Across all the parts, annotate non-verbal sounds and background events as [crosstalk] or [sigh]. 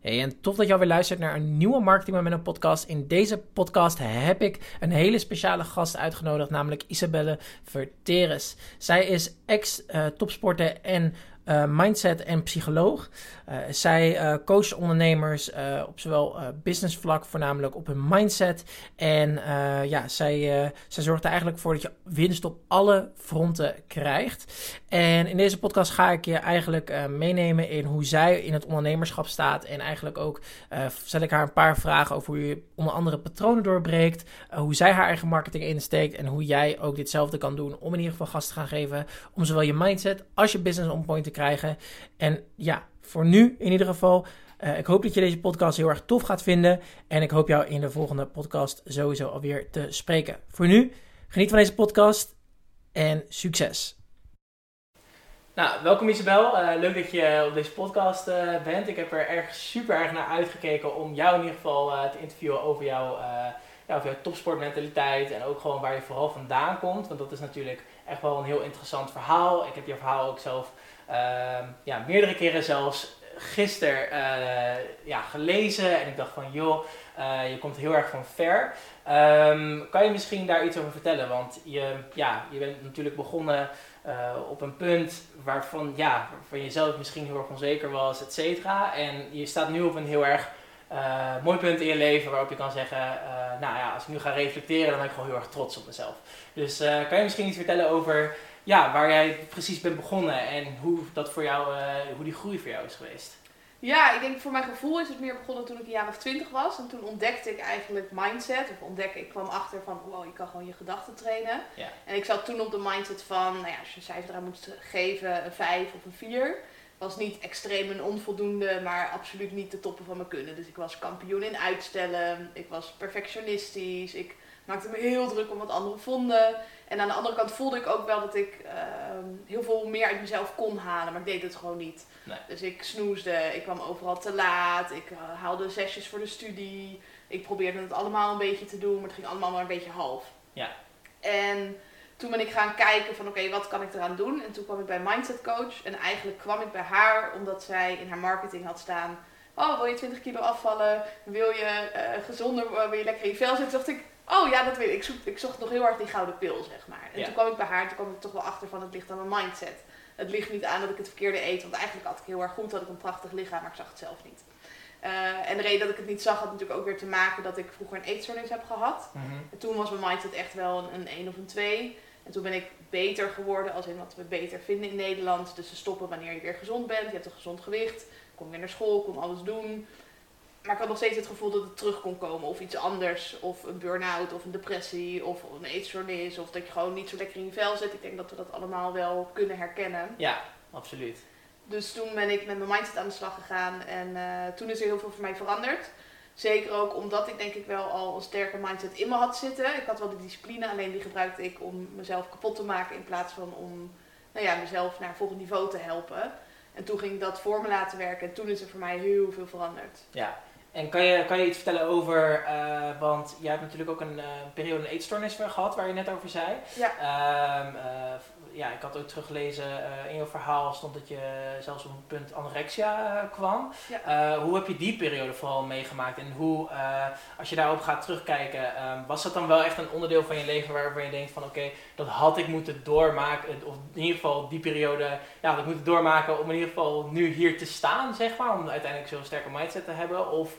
Hey, en tof dat je alweer luistert naar een nieuwe Marketing Momenten podcast. In deze podcast heb ik een hele speciale gast uitgenodigd, namelijk Isabelle Verteres. Zij is ex-topsporter en uh, mindset en psycholoog. Uh, zij uh, coacht ondernemers op zowel business vlak, voornamelijk op hun mindset. En ja, zij, zij zorgt er eigenlijk voor dat je winst op alle fronten krijgt. En in deze podcast ga ik je eigenlijk meenemen in hoe zij in het ondernemerschap staat. En eigenlijk ook stel ik haar een paar vragen over hoe je onder andere patronen doorbreekt. hoe zij haar eigen marketing insteekt. En hoe jij ook ditzelfde kan doen om in ieder geval gas te gaan geven. Om zowel je mindset als je business on point te krijgen. En ja, voor nu in ieder geval. Uh, ik hoop dat je deze podcast heel erg tof gaat vinden. En ik hoop jou in de volgende podcast sowieso alweer te spreken. Voor nu, geniet van deze podcast en succes. Nou, welkom Isabel. Uh, leuk dat je op deze podcast uh, bent. Ik heb er erg super erg naar uitgekeken om jou in ieder geval te interviewen over, jou, ja, over jouw topsportmentaliteit. En ook gewoon waar je vooral vandaan komt. Want dat is natuurlijk echt wel een heel interessant verhaal. Ik heb je verhaal ook zelf ja, meerdere keren zelfs gisteren uh, ja, gelezen. En ik dacht van, joh, uh, je komt heel erg van ver. Um, kan je misschien daar iets over vertellen? Want je, ja, je bent natuurlijk begonnen uh, op een punt waarvan, ja, waarvan je zelf misschien heel erg onzeker was, et cetera. En je staat nu op een heel erg mooi punt in je leven waarop je kan zeggen, nou ja, als ik nu ga reflecteren, dan ben ik gewoon heel erg trots op mezelf. Dus kan je misschien iets vertellen over ja, waar jij precies bent begonnen en hoe, dat voor jou, uh, hoe die groei voor jou is geweest. Ja, ik denk voor mijn gevoel is het meer begonnen toen ik een jaar of twintig was. En toen ontdekte ik eigenlijk mindset. Of ontdekken, ik kwam achter van, wow, je kan gewoon je gedachten trainen. Ja. En ik zat toen op de mindset van, nou ja, als je een cijfer eraan moet geven, een 5 of een 4. Was niet extreem een onvoldoende, maar absoluut niet de toppen van mijn kunnen. Dus ik was kampioen in uitstellen. Ik was perfectionistisch. Ik maakte me heel druk om wat anderen vonden. En aan de andere kant voelde ik ook wel dat ik ehm, heel veel meer uit mezelf kon halen, maar ik deed het gewoon niet. Nee. Dus ik snoesde, ik kwam overal te laat, ik uh, haalde zesjes voor de studie. Ik probeerde het allemaal een beetje te doen, maar het ging allemaal maar een beetje half. Ja. En toen ben ik gaan kijken van oké, wat kan ik eraan doen? En toen kwam ik bij Mindset Coach. En eigenlijk kwam ik bij haar omdat zij in haar marketing had staan... Oh, wil je 20 kilo afvallen? Wil je uh, gezonder, wil je lekker in je vel zitten? dacht ik, Oh ja, dat weet ik. Ik, zoek, ik zocht nog heel hard die gouden pil, zeg maar. En toen kwam ik bij haar en toen kwam ik toch wel achter van het ligt aan mijn mindset. Het ligt niet aan dat ik het verkeerde eet, want eigenlijk had ik heel erg goed, had ik een prachtig lichaam, maar ik zag het zelf niet. Uh, en de reden dat ik het niet zag had natuurlijk ook weer te maken dat ik vroeger een eetstoornis heb gehad. Mhm. En toen was mijn mindset echt wel een, een 1 of een 2. En toen ben ik beter geworden, als in wat we beter vinden in Nederland. Dus ze stoppen wanneer je weer gezond bent, je hebt een gezond gewicht, kom weer naar school, kon alles doen. Maar ik had nog steeds het gevoel dat het terug kon komen. Of iets anders. Of een burn-out. Of een depressie. Of een eetstoornis. Of dat je gewoon niet zo lekker in je vel zit. Ik denk dat we dat allemaal wel kunnen herkennen. Ja, absoluut. Dus toen ben ik met mijn mindset aan de slag gegaan. En uh, toen is er heel veel voor mij veranderd. Zeker ook omdat ik denk ik wel al een sterke mindset in me had zitten. Ik had wel de discipline, alleen die gebruikte ik om mezelf kapot te maken. In plaats van om nou ja, mezelf naar een volgend niveau te helpen. En toen ging ik dat voor me laten werken. En toen is er voor mij heel veel veranderd. Ja, en kan je, kan je iets vertellen over, uh, want jij hebt natuurlijk ook een uh, periode een eetstoornis gehad, waar je net over zei. Ja. Um, uh, ja, ik had ook teruggelezen in jouw verhaal stond dat je zelfs op een punt anorexia kwam. Ja. hoe heb je die periode vooral meegemaakt en hoe, als je daarop gaat terugkijken, ehm, was dat dan wel echt een onderdeel van je leven waarvan je denkt van oké, dat had ik moeten doormaken, of in ieder geval die periode, ja, ik moeten doormaken om in ieder geval nu hier te staan, zeg maar, om uiteindelijk zo'n sterke mindset te hebben? Of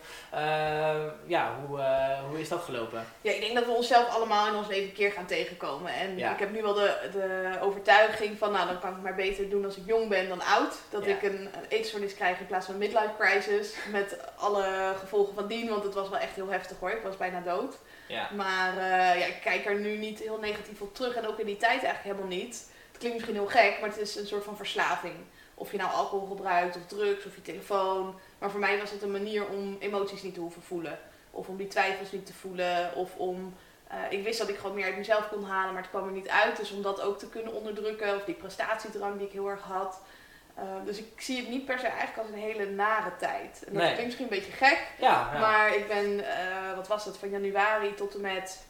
ja, hoe, hoe is dat gelopen? Ja, ik denk dat we onszelf allemaal in ons leven een keer gaan tegenkomen. En ik heb nu wel de, de overtuiging van, nou dan kan ik maar beter doen als ik jong ben dan oud. Dat ik een, een eetstoornis krijg in plaats van een midlife crisis. Met alle gevolgen van dien, want het was wel echt heel heftig hoor. Ik was bijna dood. Ja. Maar uh, ja, ik kijk er nu niet heel negatief op terug en ook in die tijd eigenlijk helemaal niet. Het klinkt misschien heel gek, maar het is een soort van verslaving. Of je nou alcohol gebruikt of drugs of je telefoon. Maar voor mij was het een manier om emoties niet te hoeven voelen. Of om die twijfels niet te voelen. Of om. Uh, ik wist dat ik gewoon meer uit mezelf kon halen, maar het kwam er niet uit. Dus om dat ook te kunnen onderdrukken. Of die prestatiedrang die ik heel erg had. Uh, dus ik zie het niet per se eigenlijk als een hele nare tijd. En dat klinkt misschien een beetje gek. Ja, ja. Maar ik ben, uh, wat was het, van januari tot en met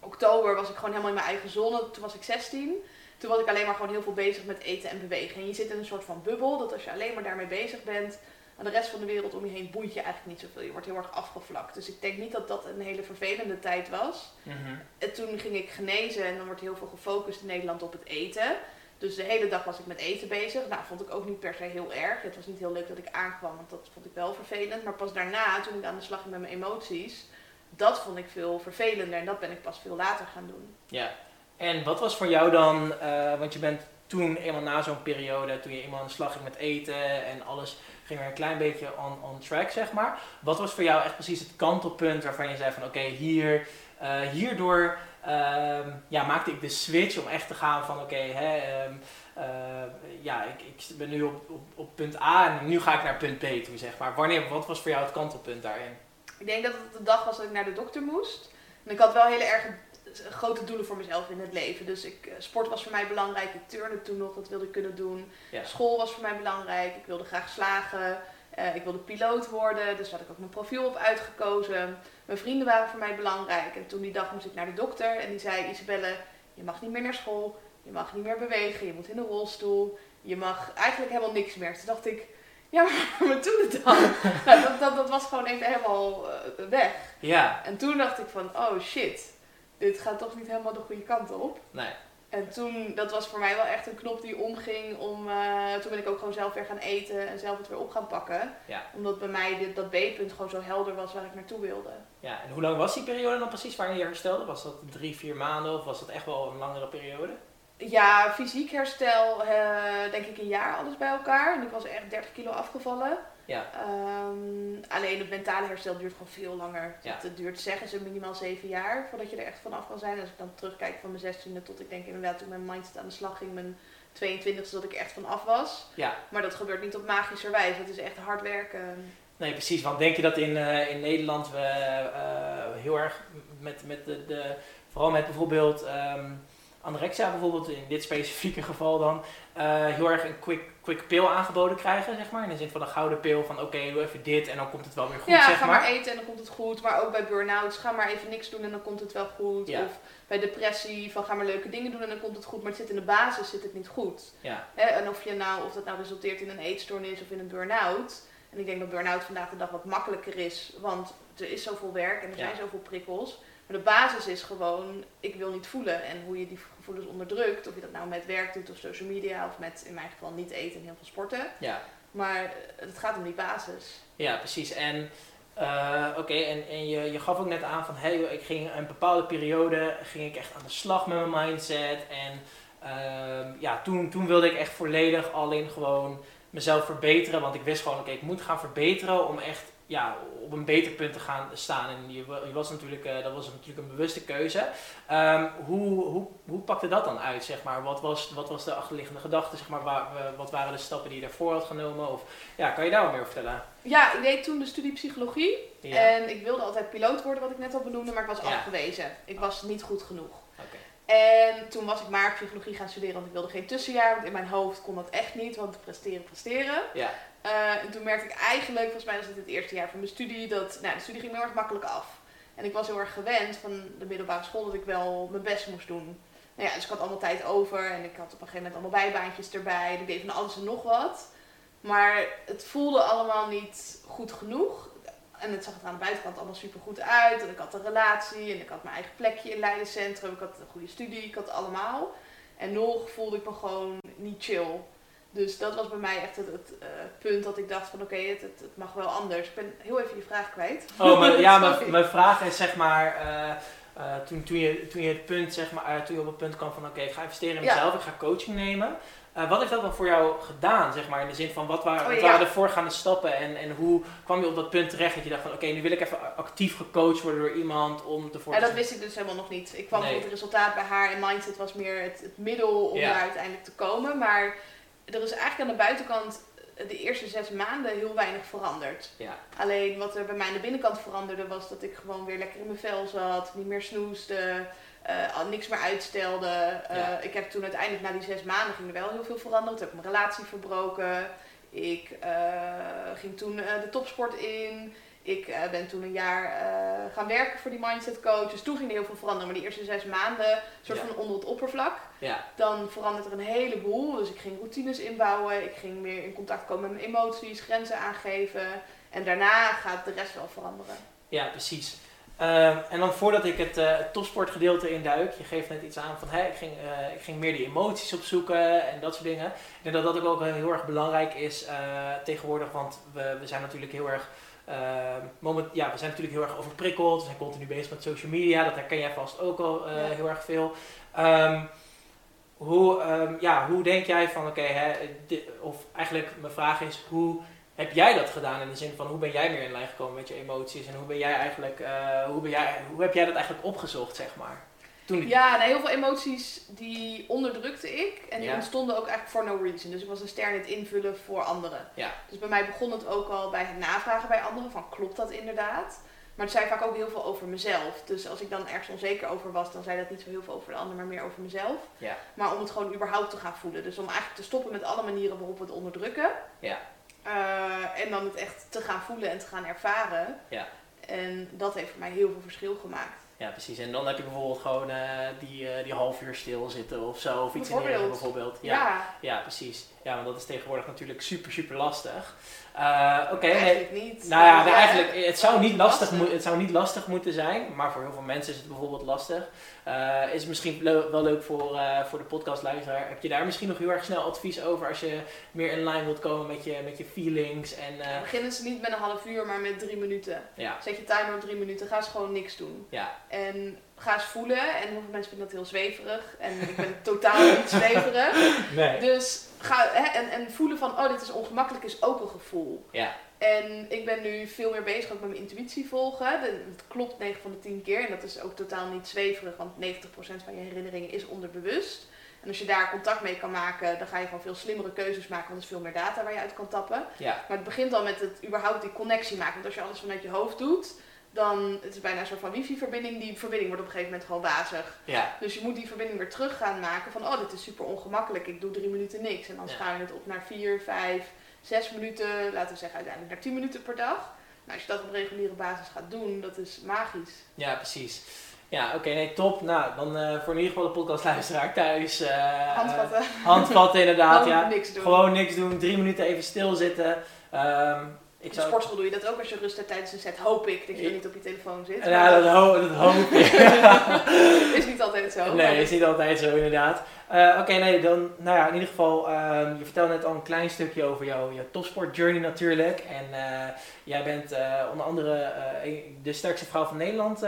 oktober was ik gewoon helemaal in mijn eigen zone. Toen was ik 16 toen was ik alleen maar gewoon heel veel bezig met eten en bewegen. En je zit in een soort van bubbel, dat als je alleen maar daarmee bezig bent, Maar de rest van de wereld om je heen boeit je eigenlijk niet zoveel. Je wordt heel erg afgevlakt. Dus ik denk niet dat dat een hele vervelende tijd was. Mhm. En toen ging ik genezen en dan wordt heel veel gefocust in Nederland op het eten. Dus de hele dag was ik met eten bezig. Nou, vond ik ook niet per se heel erg. Het was niet heel leuk dat ik aankwam, want dat vond ik wel vervelend. Maar pas daarna, toen ik aan de slag ging met mijn emoties, dat vond ik veel vervelender. En dat ben ik pas veel later gaan doen. Ja, en wat was voor jou dan, uh, want je bent toen eenmaal na zo'n periode, toen je eenmaal aan de slag ging met eten en alles ging weer een klein beetje on, on track, zeg maar. Wat was voor jou echt precies het kantelpunt waarvan je zei van oké, hier, uh, hierdoor uh, ja, maakte ik de switch om echt te gaan van oké, um, ja, ik, ik ben nu op, op, punt A en nu ga ik naar punt B toe, zeg maar. Wanneer, wat was voor jou het kantelpunt daarin? Ik denk dat het de dag was dat ik naar de dokter moest. En ik had wel hele grote doelen voor mezelf in het leven. Dus ik, eh, sport was voor mij belangrijk. Ik turnde toen nog, dat wilde ik kunnen doen. School was voor mij belangrijk. Ik wilde graag slagen. Uh, ik wilde piloot worden, dus daar had ik ook mijn profiel op uitgekozen. Mijn vrienden waren voor mij belangrijk. En toen die dag moest ik naar de dokter en die zei: Isabelle, je mag niet meer naar school. Je mag niet meer bewegen. Je moet in een rolstoel. Je mag eigenlijk helemaal niks meer. Toen dacht ik: Ja, maar wat doe het dan? nou, dat, dat, dat, was gewoon even helemaal uh, weg. Ja. En toen dacht ik: van, Oh shit dit gaat toch niet helemaal de goede kant op. Nee. En toen, dat was voor mij wel echt een knop die omging om, uh, toen ben ik ook gewoon zelf weer gaan eten en zelf het weer op gaan pakken. Ja. Omdat bij mij dit, dat B-punt gewoon zo helder was waar ik naartoe wilde. Ja, en hoe lang was die periode dan precies waarin je herstelde? Was dat drie, vier maanden of was dat echt wel een langere periode? Ja, fysiek herstel, uh, denk ik een jaar alles bij elkaar. En ik was echt 30 kilo afgevallen. Ja. Um, alleen het mentale herstel duurt gewoon veel langer. Ja. Het, duurt zeggen ze minimaal zeven jaar voordat je er echt vanaf kan zijn. Als ik dan terugkijk van mijn zestiende tot ik denk inderdaad toen mijn mindset aan de slag ging, mijn 22e dat ik echt vanaf was. Ja. Maar dat gebeurt niet op magische wijze. Het is echt hard werken. Nee, precies. Want denk je dat in, uh, in Nederland we uh, heel erg met, met de, de, vooral met bijvoorbeeld um, anorexia bijvoorbeeld, in dit specifieke geval dan, uh, heel erg een quick, quick pil aangeboden krijgen, zeg maar. In de zin van een gouden pil van oké, doe even dit en dan komt het wel weer goed, ja, zeg ga maar. eten en dan komt het goed. Maar ook bij burn-outs, ga maar even niks doen en dan komt het wel goed. Ja. Of bij depressie, van ga maar leuke dingen doen en dan komt het goed. Maar het zit in de basis, zit het niet goed. Ja. Hè? En of, je nou, of dat nou resulteert in een eetstoornis of in een burn-out. En ik denk dat burn-out vandaag de dag wat makkelijker is, want er is zoveel werk en er zijn zoveel prikkels. Maar de basis is gewoon, ik wil niet voelen. En hoe je die gevoelens onderdrukt, of je dat nou met werk doet of social media, of met in mijn geval niet eten en heel veel sporten. Ja. Maar het gaat om die basis. Ja, precies. En uh, oké, en, en je, je gaf ook net aan van, hey, ik ging een bepaalde periode, ging ik echt aan de slag met mijn mindset. En uh, ja, toen, toen wilde ik echt volledig alleen gewoon mezelf verbeteren. Want ik wist gewoon, oké, ik moet gaan verbeteren om echt ja, op een beter punt te gaan staan. En je, je was natuurlijk, uh, dat was natuurlijk een bewuste keuze. Um, hoe, hoe, hoe pakte dat dan uit, zeg maar? Wat was, wat was de achterliggende gedachte, zeg maar? Waar, wat waren de stappen die je daarvoor had genomen? Of, ja, kan je daar wat meer over vertellen? Ja, ik deed toen de studie psychologie. En ik wilde altijd piloot worden, wat ik net al benoemde, maar ik was afgewezen. Ik was niet goed genoeg. En toen was ik maar psychologie gaan studeren, want ik wilde geen tussenjaar. Want in mijn hoofd kon dat echt niet, want presteren, presteren. Ja. Uh, en toen merkte ik eigenlijk, volgens mij was het het eerste jaar van mijn studie, dat nou, de studie ging heel erg makkelijk af. En ik was heel erg gewend van de middelbare school dat ik wel mijn best moest doen. Nou ja, dus ik had allemaal tijd over en ik had op een gegeven moment allemaal bijbaantjes erbij. En ik deed van alles en nog wat. Maar het voelde allemaal niet goed genoeg. En het zag er aan de buitenkant allemaal super goed uit. En ik had een relatie en ik had mijn eigen plekje in Leidencentrum. Ik had een goede studie, ik had het allemaal. En nog voelde ik me gewoon niet chill. Dus dat was bij mij echt het, het uh, punt dat ik dacht van oké, het, het, het, mag wel anders. Ik ben heel even je vraag kwijt. Oh, maar, ja, [laughs] mijn, mijn vraag is zeg maar, uh, uh, toen, toen, je, toen je het punt zeg maar, toen je op het punt kwam van oké, ik ga investeren in mezelf, ik ga coaching nemen. Wat heeft dat dan voor jou gedaan, zeg maar, in de zin van wat waren, oh, wat waren de voorgaande stappen en, en hoe kwam je op dat punt terecht dat je dacht van oké, nu wil ik even actief gecoacht worden door iemand om te Ja, dat wist ik dus helemaal nog niet. Ik kwam nee. het resultaat bij haar en mindset was meer het, het middel om daar uiteindelijk te komen, maar er is eigenlijk aan de buitenkant eh, de eerste zes maanden heel weinig veranderd. Ja. Alleen wat er bij mij aan de binnenkant veranderde was dat ik gewoon weer lekker in mijn vel zat, niet meer snoesde, uh, niks meer uitstelde. Uh, Ik heb toen uiteindelijk na die zes maanden ging er wel heel veel veranderd. Ik heb mijn relatie verbroken. Ik uh, ging toen de topsport in. ik uh, ben toen een jaar uh, gaan werken voor die mindset coach. Dus toen ging er heel veel veranderen. Maar die eerste zes maanden, soort van onder het oppervlak. Ja. Dan verandert er een heleboel. Dus ik ging routines inbouwen. Ik ging meer in contact komen met mijn emoties, grenzen aangeven. En daarna gaat de rest wel veranderen. Ja, precies. Uh, en dan voordat ik het, uh, topsportgedeelte induik, je geeft net iets aan van hey, ik, ging, uh, ik ging meer die emoties opzoeken en dat soort dingen. Ik denk dat dat ook wel heel erg belangrijk is tegenwoordig, want we, we zijn natuurlijk heel erg Ehm, moment, ja, we zijn natuurlijk heel erg overprikkeld. We zijn continu bezig met social media. Dat herken jij vast ook al heel erg veel. Um, hoe, um, ja, hoe denk jij van, oké, of eigenlijk mijn vraag is, hoe heb jij dat gedaan in de zin van hoe ben jij meer in lijn gekomen met je emoties en hoe ben jij eigenlijk, uh, hoe, ben jij, hoe heb jij dat eigenlijk opgezocht, zeg maar? Ja, nou, heel veel emoties die onderdrukte ik. En die ontstonden ook eigenlijk for no reason. Dus ik was een ster in het invullen voor anderen. Ja. Dus bij mij begon het ook al bij het navragen bij anderen. Van klopt dat inderdaad? Maar het zei vaak ook heel veel over mezelf. Dus als ik dan ergens onzeker over was, dan zei dat niet zo heel veel over de ander, maar meer over mezelf. Ja. Maar om het gewoon überhaupt te gaan voelen. Dus om eigenlijk te stoppen met alle manieren waarop we het onderdrukken. Ja. Uh, en dan het echt te gaan voelen en te gaan ervaren. Ja. En dat heeft voor mij heel veel verschil gemaakt. Ja, precies. En dan heb je bijvoorbeeld gewoon uh, die, uh, die half uur stilzitten of zo. Of iets in bijvoorbeeld. Ja, ja. ja. precies. Ja, want dat is tegenwoordig natuurlijk super, super lastig. Uh, Oké. Okay, eigenlijk niet. Nou ja, eigenlijk, het zou, niet lastig, lastig. het zou niet lastig moeten zijn. Maar voor heel veel mensen is het bijvoorbeeld lastig. Uh, is misschien wel leuk voor, uh, voor de podcastluisteraar. Heb je daar misschien nog heel erg snel advies over als je meer in lijn wilt komen met je, met je feelings? En. Beginnen ze niet met een half uur, maar met drie minuten. Ja. Zet je timer op drie minuten, ga eens gewoon niks doen. Ja. En ga eens voelen. En heel veel mensen vinden dat heel zweverig. En ik ben totaal niet zweverig. [laughs] Nee. Dus ga, hè, en, en voelen van, oh dit is ongemakkelijk is ook een gevoel. Ja. En ik ben nu veel meer bezig ook met mijn intuïtie volgen. Het klopt 9 van de 10 keer. En dat is ook totaal niet zweverig, want 90% van je herinneringen is onderbewust. En als je daar contact mee kan maken, dan ga je gewoon veel slimmere keuzes maken, want er is veel meer data waar je uit kan tappen. Ja. Maar het begint al met het überhaupt die connectie maken. Want als je alles vanuit je hoofd doet, dan het is bijna een soort van wifi-verbinding. Die verbinding wordt op een gegeven moment gewoon wazig. Ja. Dus je moet die verbinding weer terug gaan maken van, oh, dit is super ongemakkelijk. Ik doe drie minuten niks. En dan schaal je het op naar vier, vijf, zes minuten, laten we zeggen uiteindelijk naar tien minuten per dag. Nou, als je dat op reguliere basis gaat doen, dat is magisch. Ja, precies. Ja, oké, nee, top. Nou, dan uh, voor in ieder geval de podcastluisteraar thuis. Uh, handvatten. handvatten, inderdaad, [laughs] Gewoon ja. niks doen. Gewoon niks doen, drie minuten even stilzitten. Um, ik zou... sportschool doe je dat ook als je rust hebt tijdens een set. Hoop ik dat je dan niet op je telefoon zit. Ja, dat, ho dat hoop ik. [laughs] [laughs] is niet altijd zo. Nee, is niet altijd zo inderdaad. Uh, Oké, okay, nee, dan, nou ja, in ieder geval, uh, je vertelde net al een klein stukje over jouw, jouw topsport journey natuurlijk. En uh, jij bent onder andere de sterkste vrouw van Nederland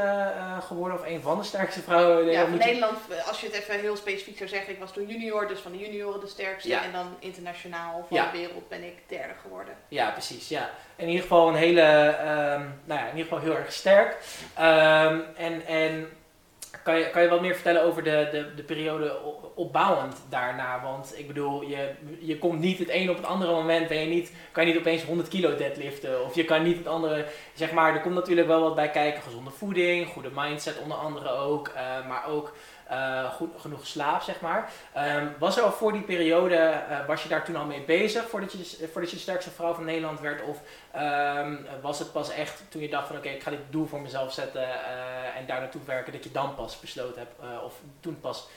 geworden, of een van de sterkste vrouwen. Ja, van Nederland, als je het even heel specifiek zou zeggen, ik was toen junior, dus van de junioren de sterkste. Ja. En dan internationaal van ja. de wereld ben ik derde geworden. Ja, precies, ja. In ieder geval een hele, um, nou ja, in ieder geval heel erg sterk. Um, en, en kan je, kan je wat meer vertellen over de, de, de periode opbouwend daarna? Want ik bedoel, je, je komt niet het een op het andere moment, ben je niet, kan je niet opeens 100 kilo deadliften. Of je kan niet het andere, zeg maar, er komt natuurlijk wel wat bij kijken. Gezonde voeding, goede mindset onder andere ook. Uh, maar ook uh, goed, genoeg slaap, zeg maar. Um, was er al voor die periode, uh, was je daar toen al mee bezig voordat je, voordat je de sterkste vrouw van Nederland werd? Of um, was het pas echt toen je dacht van oké, okay, ik ga dit doel voor mezelf zetten uh, en daar naartoe werken, dat je dan pas besloten hebt, of toen pas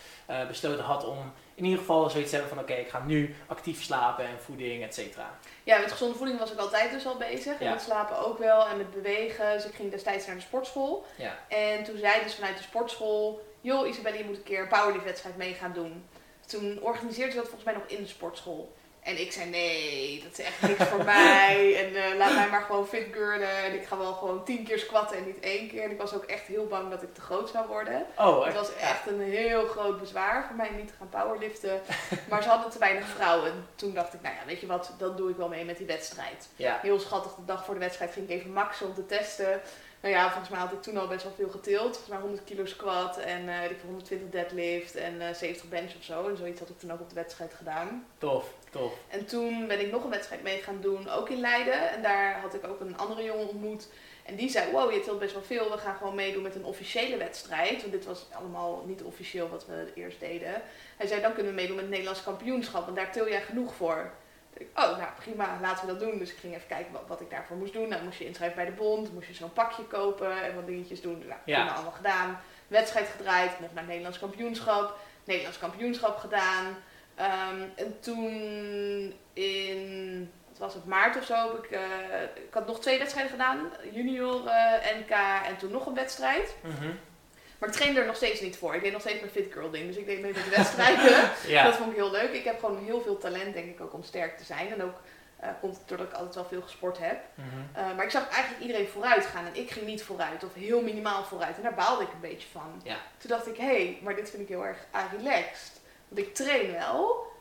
besloten had om in ieder geval zoiets te hebben van oké, okay, ik ga nu actief slapen en voeding, et cetera. Ja, met gezonde voeding was ik altijd dus al bezig. En met slapen ook wel en met bewegen. Dus ik ging destijds naar de sportschool. Ja. En toen zei dus vanuit de sportschool joh Isabelle, je moet een keer een powerlift wedstrijd mee gaan doen. Toen organiseerde ze dat volgens mij nog in de sportschool. En ik zei, nee, dat is echt niks voor [laughs] mij. En uh, laat mij maar gewoon fit girlen. En ik ga wel gewoon tien keer squatten en niet één keer. En ik was ook echt heel bang dat ik te groot zou worden. Oh, Het was echt een heel groot bezwaar voor mij niet te gaan powerliften. [laughs] maar ze hadden te weinig vrouwen. Toen dacht ik, nou ja, weet je wat, dan doe ik wel mee met die wedstrijd. Ja. Heel schattig, de dag voor de wedstrijd ging ik even maxen om te testen. Nou ja, volgens mij had ik toen al best wel veel getild. Volgens mij 100 kilo squat en uh, ik 120 deadlift en uh, 70 bench of zo. En zoiets had ik toen ook op de wedstrijd gedaan. Tof, tof. En toen ben ik nog een wedstrijd mee gaan doen, ook in Leiden. En daar had ik ook een andere jongen ontmoet. En die zei, wow, je tilt best wel veel. We gaan gewoon meedoen met een officiële wedstrijd. Want dit was allemaal niet officieel wat we eerst deden. Hij zei, dan kunnen we meedoen met het Nederlands kampioenschap. Want daar til jij genoeg voor. Oh, nou prima, laten we dat doen. Dus ik ging even kijken wat, wat ik daarvoor moest doen. Dan moest je inschrijven bij de bond, moest je zo'n pakje kopen en wat dingetjes doen. Nou, ja. allemaal gedaan. Wedstrijd gedraaid, nog naar Nederlands kampioenschap. Nederlands kampioenschap gedaan. Ehm, en toen in, wat was het, maart of zo, heb ik, uh, ik had nog twee wedstrijden gedaan. Junior uh, NK en toen nog een wedstrijd. Mhm. Maar ik trainde er nog steeds niet voor. Ik deed nog steeds mijn fit girl ding. Dus ik deed mee met de wedstrijden. [laughs] Dat vond ik heel leuk. Ik heb gewoon heel veel talent, denk ik, ook om sterk te zijn. En ook uh, komt het doordat ik altijd wel veel gesport heb. Mhm. Uh, maar ik zag eigenlijk iedereen vooruit gaan. En ik ging niet vooruit. Of heel minimaal vooruit. En daar baalde ik een beetje van. Ja. Toen dacht ik, hé, hey, maar dit vind ik heel erg relaxed. Want ik train wel.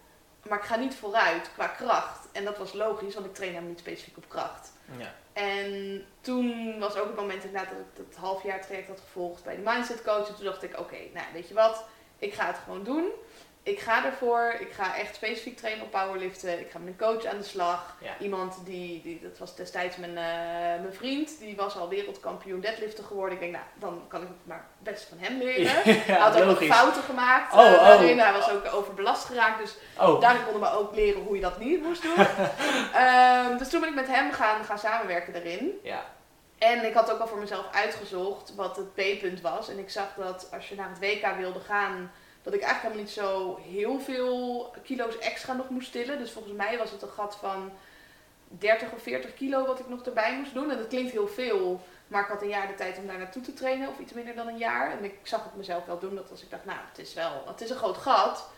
Maar ik ga niet vooruit qua kracht. En dat was logisch, want ik train helemaal niet specifiek op kracht. Ja. En toen was ook het moment inderdaad dat ik het halfjaar traject had gevolgd bij de mindset coach. En toen dacht ik, oké, nou weet je wat, ik ga het gewoon doen ik ga ervoor. Ik ga echt specifiek trainen op powerliften. Ik ga met een coach aan de slag. Iemand die, die, dat was destijds mijn, uh, mijn vriend, die was al wereldkampioen deadlifter geworden. Ik denk, nou, dan kan ik het maar best van hem leren. hij had ook nog fouten gemaakt. Oh, uh, daarin. Hij was ook overbelast geraakt. Dus oh. daarin konden we ook leren hoe je dat niet moest doen. um, [laughs] dus toen ben ik met hem gaan, gaan samenwerken daarin. Ja. En ik had ook al voor mezelf uitgezocht wat het B-punt was. En ik zag dat als je naar het WK wilde gaan dat ik eigenlijk helemaal niet zo heel veel kilo's extra nog moest tillen. Dus volgens mij was het een gat van 30 of 40 kilo wat ik nog erbij moest doen. En dat klinkt heel veel, maar ik had een jaar de tijd om daar naartoe te trainen, of iets minder dan een jaar. En ik zag het mezelf wel doen, dat als ik dacht, nou, het is wel, het is een groot gat.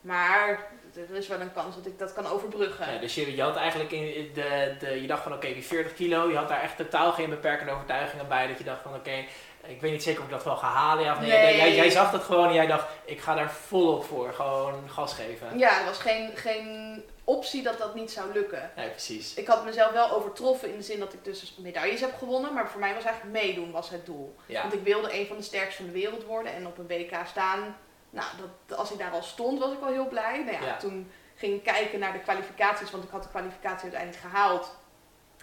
Maar er is wel een kans dat ik dat kan overbruggen. Ja, dus je, je had eigenlijk in de, de, je dacht van oké, die 40 kilo, je had daar echt totaal geen beperkende overtuigingen bij. Dat je dacht van oké, ik weet niet zeker of ik dat wel ga halen. Ja, of nee. nee. Jij, jij, zag dat gewoon en jij dacht, ik ga daar volop voor. Gewoon gas geven. Ja, er was geen, geen optie dat dat niet zou lukken. Nee, precies. Ik had mezelf wel overtroffen in de zin dat ik dus medailles heb gewonnen. Maar voor mij was eigenlijk meedoen was het doel. Want ik wilde een van de sterkste van de wereld worden en op een WK staan. Nou, dat, als ik daar al stond was ik al heel blij. Nou ja, toen ging ik kijken naar de kwalificaties, want ik had de kwalificatie uiteindelijk gehaald.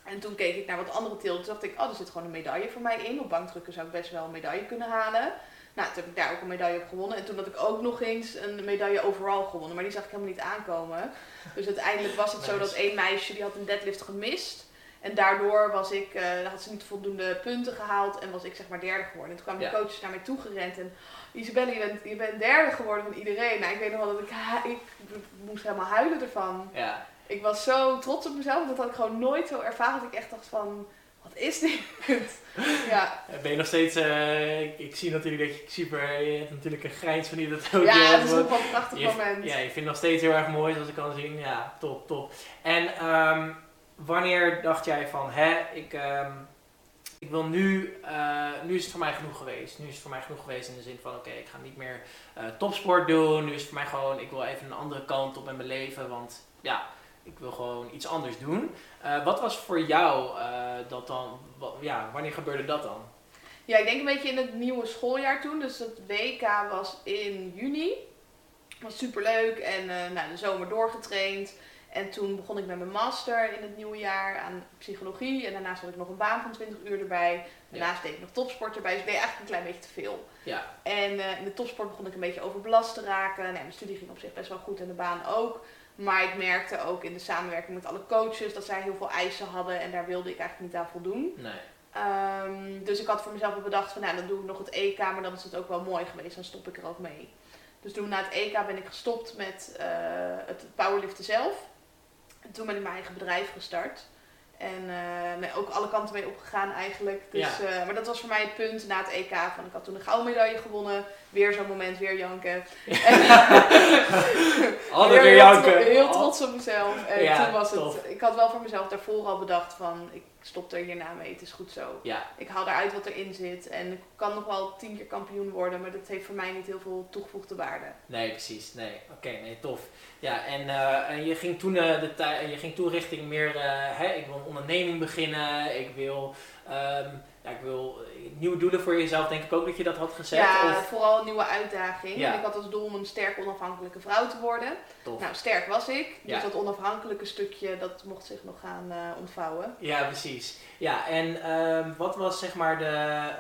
En toen keek ik naar wat andere tilden. Toen dacht ik, oh, er zit gewoon een medaille voor mij in. Op bankdrukken zou ik best wel een medaille kunnen halen. Nou, toen heb ik daar ook een medaille op gewonnen. En toen had ik ook nog eens een medaille overal gewonnen. Maar die zag ik helemaal niet aankomen. Dus uiteindelijk was het zo dat één meisje, die had een deadlift gemist. En daardoor was ik, uh, had ze niet voldoende punten gehaald en was ik zeg maar derde geworden. En toen kwamen de coaches naar mij toe gerend en Isabelle, je bent, je bent derde geworden van iedereen. Nou, ik weet nog wel dat ik, ik, ik moest helemaal huilen ervan. Ja ik was zo trots op mezelf. Dat had ik gewoon nooit zo ervaren. Dat ik echt dacht van, wat is dit? [laughs] ja. Ben je nog steeds, uh, ik, zie natuurlijk dat je super, je hebt natuurlijk een grijns van die dat ook. Ja, het is ook wel een prachtig moment. Ja, je vindt het nog steeds heel erg mooi zoals ik kan zien. Ja, top, top. En um, wanneer dacht jij van, hè, ik, um, ik wil nu, uh, nu is het voor mij genoeg geweest. Nu is het voor mij genoeg geweest in de zin van, oké, ik ga niet meer uh, topsport doen. Nu is het voor mij gewoon, ik wil even een andere kant op in mijn leven. Want ja, ik wil gewoon iets anders doen. Uh, wat was voor jou uh, dat dan, ja, wanneer gebeurde dat dan? Ja, ik denk een beetje in het nieuwe schooljaar toen. Dus het WK was in juni. Was super leuk en uh, nou, de zomer doorgetraind. En toen begon ik met mijn master in het nieuwe jaar aan psychologie. En daarnaast had ik nog een baan van 20 uur erbij. Daarnaast deed ik nog topsport erbij. Dus ik deed eigenlijk een klein beetje te veel. Ja. En in de topsport begon ik een beetje overbelast te raken. Nee, mijn studie ging op zich best wel goed en de baan ook. Maar ik merkte ook in de samenwerking met alle coaches dat zij heel veel eisen hadden en daar wilde ik eigenlijk niet aan voldoen. Nee. Um, dus ik had voor mezelf bedacht van nou dan doe ik nog het EK, maar dan is het ook wel mooi geweest, dan stop ik er ook mee. Dus toen na het EK ben ik gestopt met uh, het powerliften zelf. En toen ben ik mijn eigen bedrijf gestart. En uh, nee, ook alle kanten mee opgegaan eigenlijk. Dus, ja. uh, maar dat was voor mij het punt na het EK. Van, ik had toen een gouden medaille gewonnen. Weer zo'n moment, weer janken. [laughs] Altijd weer, janken. Heel, trots op mezelf. En ja, toen was het, ik had wel voor mezelf daarvoor al bedacht van, ik stop er hierna mee, het is goed zo. Ja. Ik haal eruit wat erin zit. En ik kan nog wel tien keer kampioen worden, maar dat heeft voor mij niet heel veel toegevoegde waarde. Nee, precies. Nee, oké, nee, tof. Ja, en, uh, en je, ging toen, uh, de je ging toen richting meer, hè, ik wil een onderneming beginnen, ik wil, um, ja, ik wil nieuwe doelen voor jezelf, denk ik ook dat je dat had gezet. Ja, of... vooral een nieuwe uitdaging. Ja. En ik had als doel om een sterk onafhankelijke vrouw te worden. Tof. Nou, sterk was ik, dus dat onafhankelijke stukje, dat mocht zich nog gaan ontvouwen. Ja, precies. Ja, en um, wat was zeg maar de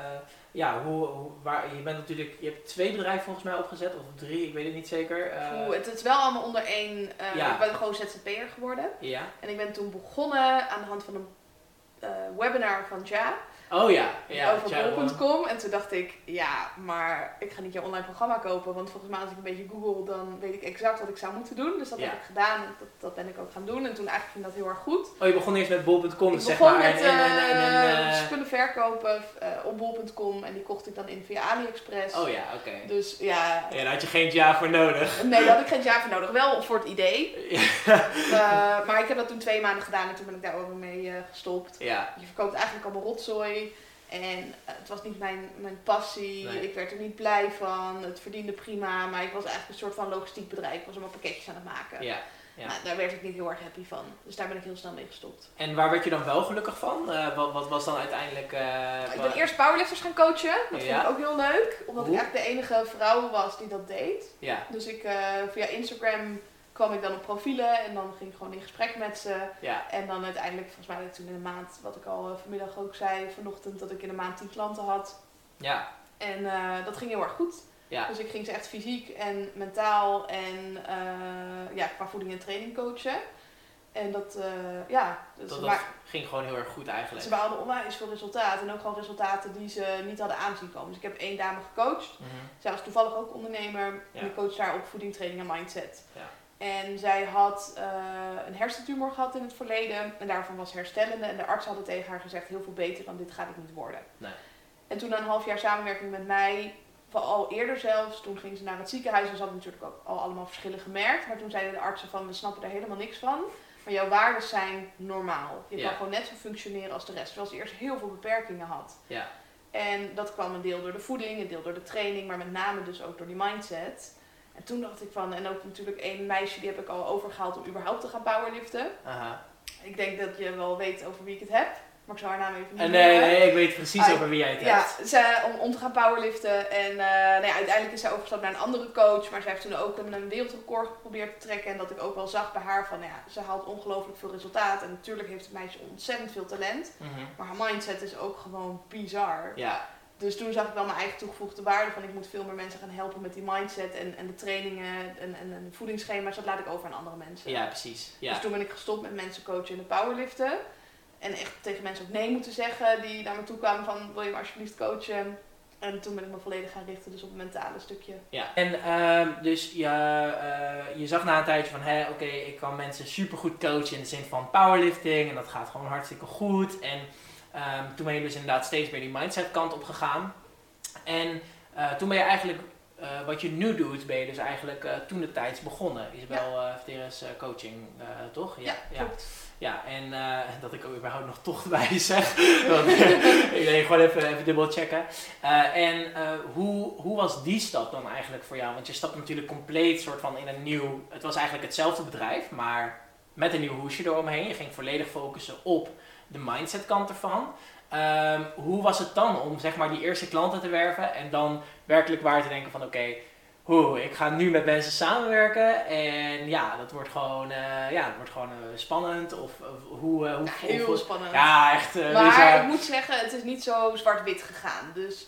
ja, hoe, hoe, waar, je bent natuurlijk, je hebt twee bedrijven volgens mij opgezet, of drie, ik weet het niet zeker. Uh, het, is wel allemaal onder één, uh, ik ben gewoon ZZP'er geworden. Ja. En ik ben toen begonnen aan de hand van een webinar van Ja. Oh ja, ja. Over bol.com. En toen dacht ik, ja, maar ik ga niet jouw online programma kopen. Want volgens mij als ik een beetje google, dan weet ik exact wat ik zou moeten doen. Dus dat heb ik gedaan en dat, dat ben ik ook gaan doen. En toen eigenlijk ging dat heel erg goed. Oh, je begon eerst met bol.com, zeg maar. Ik begon met uh, spullen verkopen uh, op bol.com. En die kocht ik dan in via AliExpress. Oh ja, oké. Dus ja. Ja, daar had je geen jaar voor nodig. Nee, daar had ik geen jaar voor nodig. Wel voor het idee. [laughs] uh, maar ik heb dat toen twee maanden gedaan en toen ben ik daar ook mee gestopt. Ja. Je verkoopt eigenlijk allemaal rotzooi. En het was niet mijn, mijn passie. Ik werd er niet blij van. Het verdiende prima. Maar ik was eigenlijk een soort van logistiek bedrijf. Ik was allemaal pakketjes aan het maken. Ja. Ja. Nou, daar werd ik niet heel erg happy van. Dus daar ben ik heel snel mee gestopt. En waar werd je dan wel gelukkig van? Uh, wat, wat, was dan uiteindelijk... Uh, ik ben eerst powerlifters gaan coachen. Dat vond ik ook heel leuk. Omdat ik eigenlijk de enige vrouw was die dat deed. Ja. Dus ik uh, via Instagram kwam ik dan op profielen en dan ging ik gewoon in gesprek met ze. Ja. En dan uiteindelijk, volgens mij toen in de maand, wat ik al vanmiddag ook zei, vanochtend, dat ik in de maand 10 klanten had. Ja. En uh, dat ging heel erg goed. Ja. Dus ik ging ze echt fysiek en mentaal en uh, ja, qua voeding en training coachen. En dat, uh, ja. Dus dat, dat ging gewoon heel erg goed eigenlijk. Ze behaalden onwijs veel resultaten. En ook gewoon resultaten die ze niet hadden aanzien komen. Dus ik heb één dame gecoacht. Mm -hmm. Zij was toevallig ook ondernemer. Ja. En ik coach daar op voeding, training en mindset. Ja. En zij had uh, een hersentumor gehad in het verleden. En daarvan was herstellende. En de arts hadden tegen haar gezegd, heel veel beter dan dit gaat het niet worden. Nee. En toen na een half jaar samenwerking met mij, al eerder zelfs, toen ging ze naar het ziekenhuis. En ze hadden natuurlijk ook al allemaal verschillen gemerkt. Maar toen zeiden de artsen van, we snappen er helemaal niks van. Maar jouw waarden zijn normaal. Je Ja. kan gewoon net zo functioneren als de rest. Terwijl ze eerst heel veel beperkingen had. Ja. En dat kwam een deel door de voeding, een deel door de training, maar met name dus ook door die mindset. En toen dacht ik van, en ook natuurlijk één meisje die heb ik al overgehaald om überhaupt te gaan powerliften. Aha. Ik denk dat je wel weet over wie ik het heb, maar ik zal haar naam even niet Eh, nee, noemen. nee, ik weet precies Ah, over wie jij het Ja, hebt. ze, om, om te gaan powerliften. En eh, nou ja, uiteindelijk is zij overgestapt naar een andere coach. Maar zij heeft toen ook een, een wereldrecord geprobeerd te trekken. En dat ik ook wel zag bij haar van, nou ja, ze haalt ongelooflijk veel resultaat. En natuurlijk heeft het meisje ontzettend veel talent. Mhm. Maar haar mindset is ook gewoon bizar. Ja, Dus toen zag ik wel mijn eigen toegevoegde waarde van ik moet veel meer mensen gaan helpen met die mindset en, en de trainingen en, en, en de voedingsschema's. Dat laat ik over aan andere mensen. ja, precies. Ja. Dus toen ben ik gestopt met mensen coachen in de powerliften. En echt tegen mensen ook nee moeten zeggen die naar me toe kwamen van wil je me alsjeblieft coachen. En toen ben ik me volledig gaan richten dus op het mentale stukje. Ja, en ehm, dus je, eh, je zag na een tijdje van, hé, oké, ik kan mensen supergoed coachen in de zin van powerlifting en dat gaat gewoon hartstikke goed. En ehm, toen ben je dus inderdaad steeds meer die mindset kant op gegaan. En eh, toen ben je eigenlijk, eh, wat je nu doet, ben je dus eigenlijk eh, toen de tijds begonnen. Isabel ja. Verteres coaching, toch? Ja, klopt. Ja, en [laughs] dat ik ook überhaupt nog toch bij zeg. [laughs] Want, ik denk gewoon even, even dubbel checken. En hoe, hoe was die stap dan eigenlijk voor jou? Want je stapt natuurlijk compleet soort van in een nieuw... Het was eigenlijk hetzelfde bedrijf, maar met een nieuw hoesje eromheen. Je ging volledig focussen op de mindset kant ervan. Um, hoe was het dan om zeg maar die eerste klanten te werven en dan werkelijk waar te denken van oké, okay, Oeh, ik ga nu met mensen samenwerken en ja, dat wordt gewoon, uh, ja, dat wordt gewoon uh, spannend. Of, hoe, uh, hoe, ja, heel spannend. Ja, echt. maar ik moet zeggen, het is niet zo zwart-wit gegaan. Dus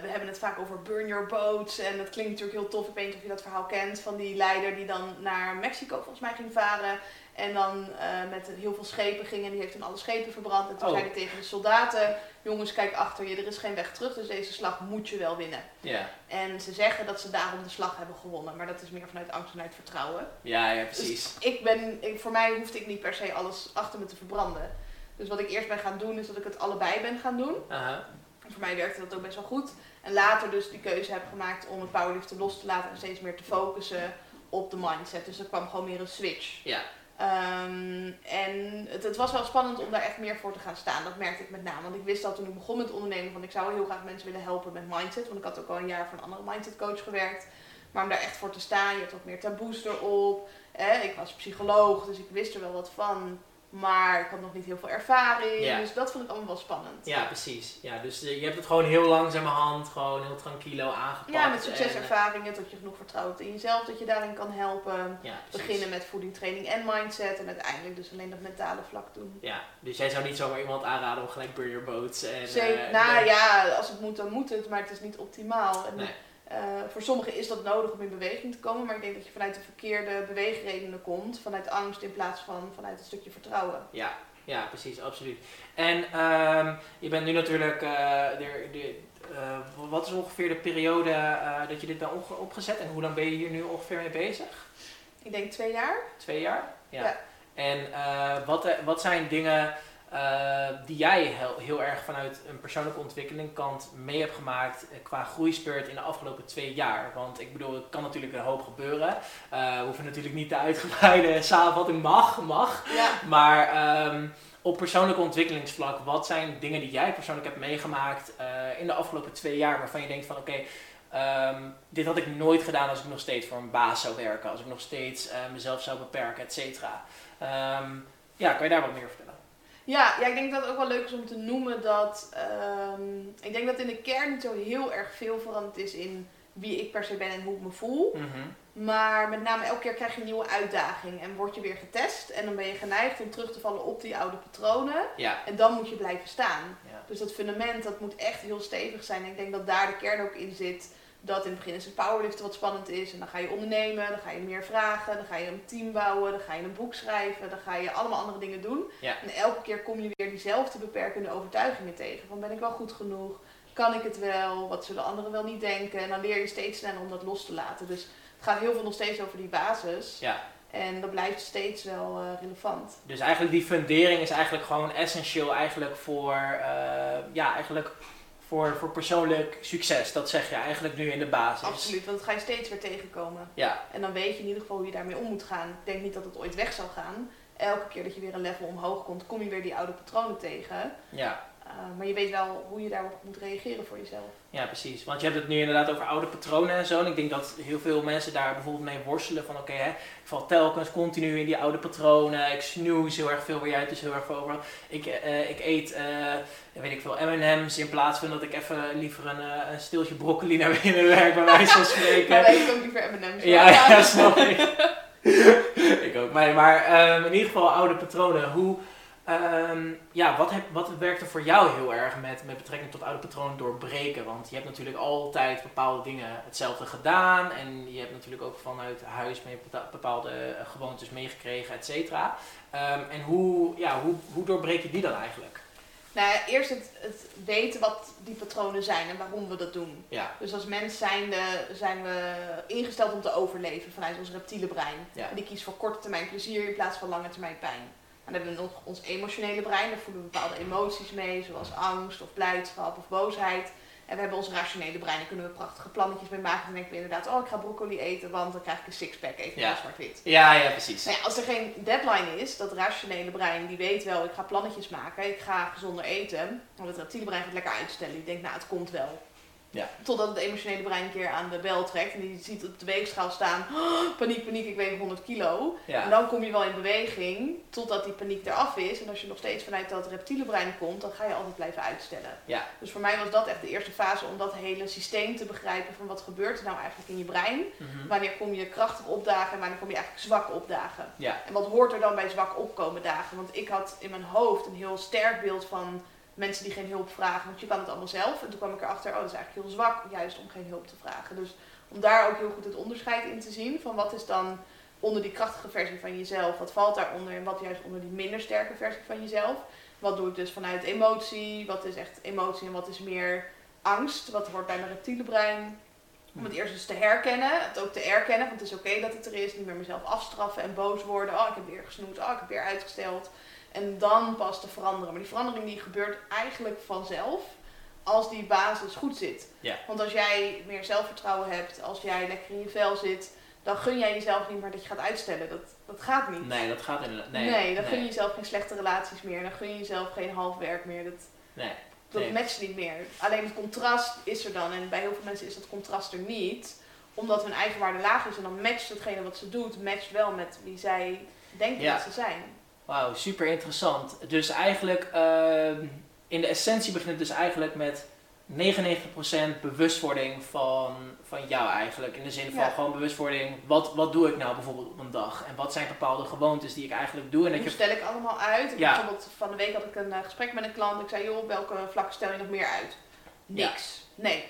we hebben het vaak over burn your boats. En dat klinkt natuurlijk heel tof. Ik weet niet of je dat verhaal kent van die leider die dan naar Mexico volgens mij ging varen. En dan met heel veel schepen ging en die heeft toen alle schepen verbrand. En toen Oh. zei hij tegen de soldaten, jongens kijk achter je, er is geen weg terug. Dus deze slag moet je wel winnen. Ja, En ze zeggen dat ze daarom de slag hebben gewonnen. Maar dat is meer vanuit angst en uit vertrouwen. ja, ja, precies. Dus ik ben, ik, voor mij hoefde ik niet per se alles achter me te verbranden. Dus wat ik eerst ben gaan doen, is dat ik het allebei ben gaan doen. Aha. En voor mij werkte dat ook best wel goed. En later dus die keuze heb gemaakt om het powerliften los te laten en steeds meer te focussen op de mindset. Dus er kwam gewoon meer een switch. Ja, Ehm, en het, het was wel spannend om daar echt meer voor te gaan staan. Dat merkte ik met name. Want ik wist al toen ik begon met ondernemen van ik zou heel graag mensen willen helpen met mindset. Want ik had ook al een jaar voor een andere mindset coach gewerkt. Maar om daar echt voor te staan, je hebt ook meer taboes erop. Eh, ik was psycholoog, dus ik wist er wel wat van. Maar ik had nog niet heel veel ervaring. Dus dat vond ik allemaal wel spannend. Ja, precies. Ja, dus je hebt het gewoon heel langzamerhand, gewoon heel tranquilo aangepakt. Ja, met succeservaringen, tot je genoeg vertrouwt in jezelf, dat je daarin kan helpen. Ja, Beginnen met voeding, training en mindset. En uiteindelijk dus alleen dat mentale vlak doen. Ja, dus jij zou niet zomaar iemand aanraden om gelijk burger boats en... Zeker, uh, nou ja, als het moet dan moet het, maar het is niet optimaal. En nee. Uh, voor sommigen is dat nodig om in beweging te komen, maar ik denk dat je vanuit de verkeerde beweegredenen komt, vanuit angst in plaats van vanuit een stukje vertrouwen. Ja, ja precies, absoluut. En um, je bent nu natuurlijk, uh, de, de, uh, wat is ongeveer de periode dat je dit dan opgezet en hoe lang ben je hier nu ongeveer mee bezig? Ik denk twee jaar. Twee jaar? Ja. ja. En wat, wat zijn dingen uh, die jij heel, heel, erg vanuit een persoonlijke ontwikkeling kant mee hebt gemaakt uh, qua groeispurt in de afgelopen twee jaar? Want ik bedoel, het kan natuurlijk een hoop gebeuren. Uh, we hoeven natuurlijk niet de uitgebreide [laughs] samenvatting mag, mag. Ja. Maar um, op persoonlijke ontwikkelingsvlak, wat zijn dingen die jij persoonlijk hebt meegemaakt in de afgelopen twee jaar waarvan je denkt van oké, okay, um, dit had ik nooit gedaan als ik nog steeds voor een baas zou werken, als ik nog steeds mezelf zou beperken, et cetera. Um, ja, kan je daar wat meer vertellen? Ja, ja, ik denk dat het ook wel leuk is om te noemen dat. Um, ik denk dat in de kern niet zo heel erg veel veranderd is in wie ik per se ben en hoe ik me voel. Mhm. Maar met name elke keer krijg je een nieuwe uitdaging en word je weer getest. En dan ben je geneigd om terug te vallen op die oude patronen. Ja. En dan moet je blijven staan. Ja. Dus dat fundament dat moet echt heel stevig zijn. En ik denk dat daar de kern ook in zit dat in het begin is het powerliften wat spannend is. En dan ga je ondernemen, dan ga je meer vragen, dan ga je een team bouwen, dan ga je een boek schrijven, dan ga je allemaal andere dingen doen. En elke keer kom je weer diezelfde beperkende overtuigingen tegen. Van ben ik wel goed genoeg? Kan ik het wel? Wat zullen anderen wel niet denken? En dan leer je steeds sneller om dat los te laten. Dus het gaat heel veel nog steeds over die basis. Ja. En dat blijft steeds wel uh, relevant. Dus eigenlijk die fundering is eigenlijk gewoon essentieel eigenlijk voor, uh, ja, eigenlijk voor, voor persoonlijk succes. Dat zeg je eigenlijk nu in de basis. Absoluut, want dat ga je steeds weer tegenkomen. Ja. En dan weet je in ieder geval hoe je daarmee om moet gaan. Ik denk niet dat het ooit weg zal gaan. Elke keer dat je weer een level omhoog komt, kom je weer die oude patronen tegen. Ja. Uh, maar je weet wel hoe je daarop moet reageren voor jezelf. Ja, precies. Want je hebt het nu inderdaad over oude patronen en zo. En ik denk dat heel veel mensen daar bijvoorbeeld mee worstelen. Van oké, okay, ik val telkens continu in die oude patronen. Ik snoes heel erg veel, waar jij het dus heel erg over Ik, uh, ik eet, uh, weet ik veel, M&M's in plaats van dat ik even liever een, een stiltje broccoli naar binnen werk, bij wijze van spreken. ja, ik ook liever M&M's. Ja, [laughs] ja, snap ik. [laughs] ik ook. Maar, maar um, in ieder geval oude patronen. Hoe Um, ja, wat, heb, wat werkt er voor jou heel erg met, met betrekking tot oude patronen doorbreken? Want je hebt natuurlijk altijd bepaalde dingen hetzelfde gedaan. En je hebt natuurlijk ook vanuit huis mee bepaalde eh, gewoontes meegekregen, et cetera. Um, en hoe, ja, hoe, hoe doorbreek je die dan eigenlijk? Nou ja, eerst het, het, weten wat die patronen zijn en waarom we dat doen. Ja. Dus als mens zijnde zijn we ingesteld om te overleven vanuit ons reptiele brein. Ja. En die kiest voor korte termijn plezier in plaats van lange termijn pijn dan hebben we nog ons emotionele brein, daar voelen we bepaalde emoties mee, zoals angst of blijdschap of boosheid. En we hebben ons rationele brein, daar kunnen we prachtige plannetjes mee maken. Dan denken we inderdaad, oh ik ga broccoli eten, want dan krijg ik een sixpack, even ja. zwart-wit. Ja, ja, precies. Nou ja, als er geen deadline is, dat rationele brein, die weet wel, ik ga plannetjes maken, ik ga gezonder eten. Want het reptiele brein gaat lekker uitstellen. Die denkt, nou het komt wel. Ja. Totdat het emotionele brein een keer aan de bel trekt en die ziet op de weegschaal staan, oh, paniek, paniek, ik weeg 100 kilo. En dan kom je wel in beweging totdat die paniek eraf is. En als je nog steeds vanuit dat reptiele brein komt, dan ga je altijd blijven uitstellen. Ja. Dus voor mij was dat echt de eerste fase om dat hele systeem te begrijpen van wat gebeurt er nou eigenlijk in je brein. Mhm. Wanneer kom je krachtig opdagen en wanneer kom je eigenlijk zwak opdagen. Ja. En wat hoort er dan bij zwak opkomen dagen? Want ik had in mijn hoofd een heel sterk beeld van mensen die geen hulp vragen, want je kan het allemaal zelf. En toen kwam ik erachter, oh dat is eigenlijk heel zwak, juist om geen hulp te vragen. Dus om daar ook heel goed het onderscheid in te zien van wat is dan onder die krachtige versie van jezelf, wat valt daaronder en wat juist onder die minder sterke versie van jezelf. Wat doe ik dus vanuit emotie, wat is echt emotie en wat is meer angst, wat hoort bij mijn reptiele brein. Om het eerst dus te herkennen, het ook te erkennen, want het is oké dat het er is, niet meer mezelf afstraffen en boos worden. Oh, ik heb weer gesnoed, oh, ik heb weer uitgesteld. En dan pas te veranderen. Maar die verandering die gebeurt eigenlijk vanzelf als die basis goed zit. Ja. Want als jij meer zelfvertrouwen hebt, als jij lekker in je vel zit, dan gun jij jezelf niet meer dat je gaat uitstellen. Dat, dat gaat niet. Nee, dat gaat inderdaad. Nee, nee dan gun je jezelf geen slechte relaties meer. Dan gun je jezelf geen half werk meer. Dat, nee. dat nee. matcht niet meer. Alleen het contrast is er dan. En bij heel veel mensen is dat contrast er niet. Omdat hun eigen waarde laag is. En dan matcht hetgene wat ze doet, matcht wel met wie zij denken dat ze zijn. Wauw, super interessant. Dus eigenlijk, ehm, in de essentie begint het dus eigenlijk met 99% bewustwording van, van jou eigenlijk. In de zin van gewoon bewustwording. Wat, wat doe ik nou bijvoorbeeld op een dag? En wat zijn bepaalde gewoontes die ik eigenlijk doe? En dat stel ik allemaal uit. ja. Bijvoorbeeld van de week had ik een uh, gesprek met een klant. Ik zei, joh, op welke vlakken stel je nog meer uit? Niks. Nee.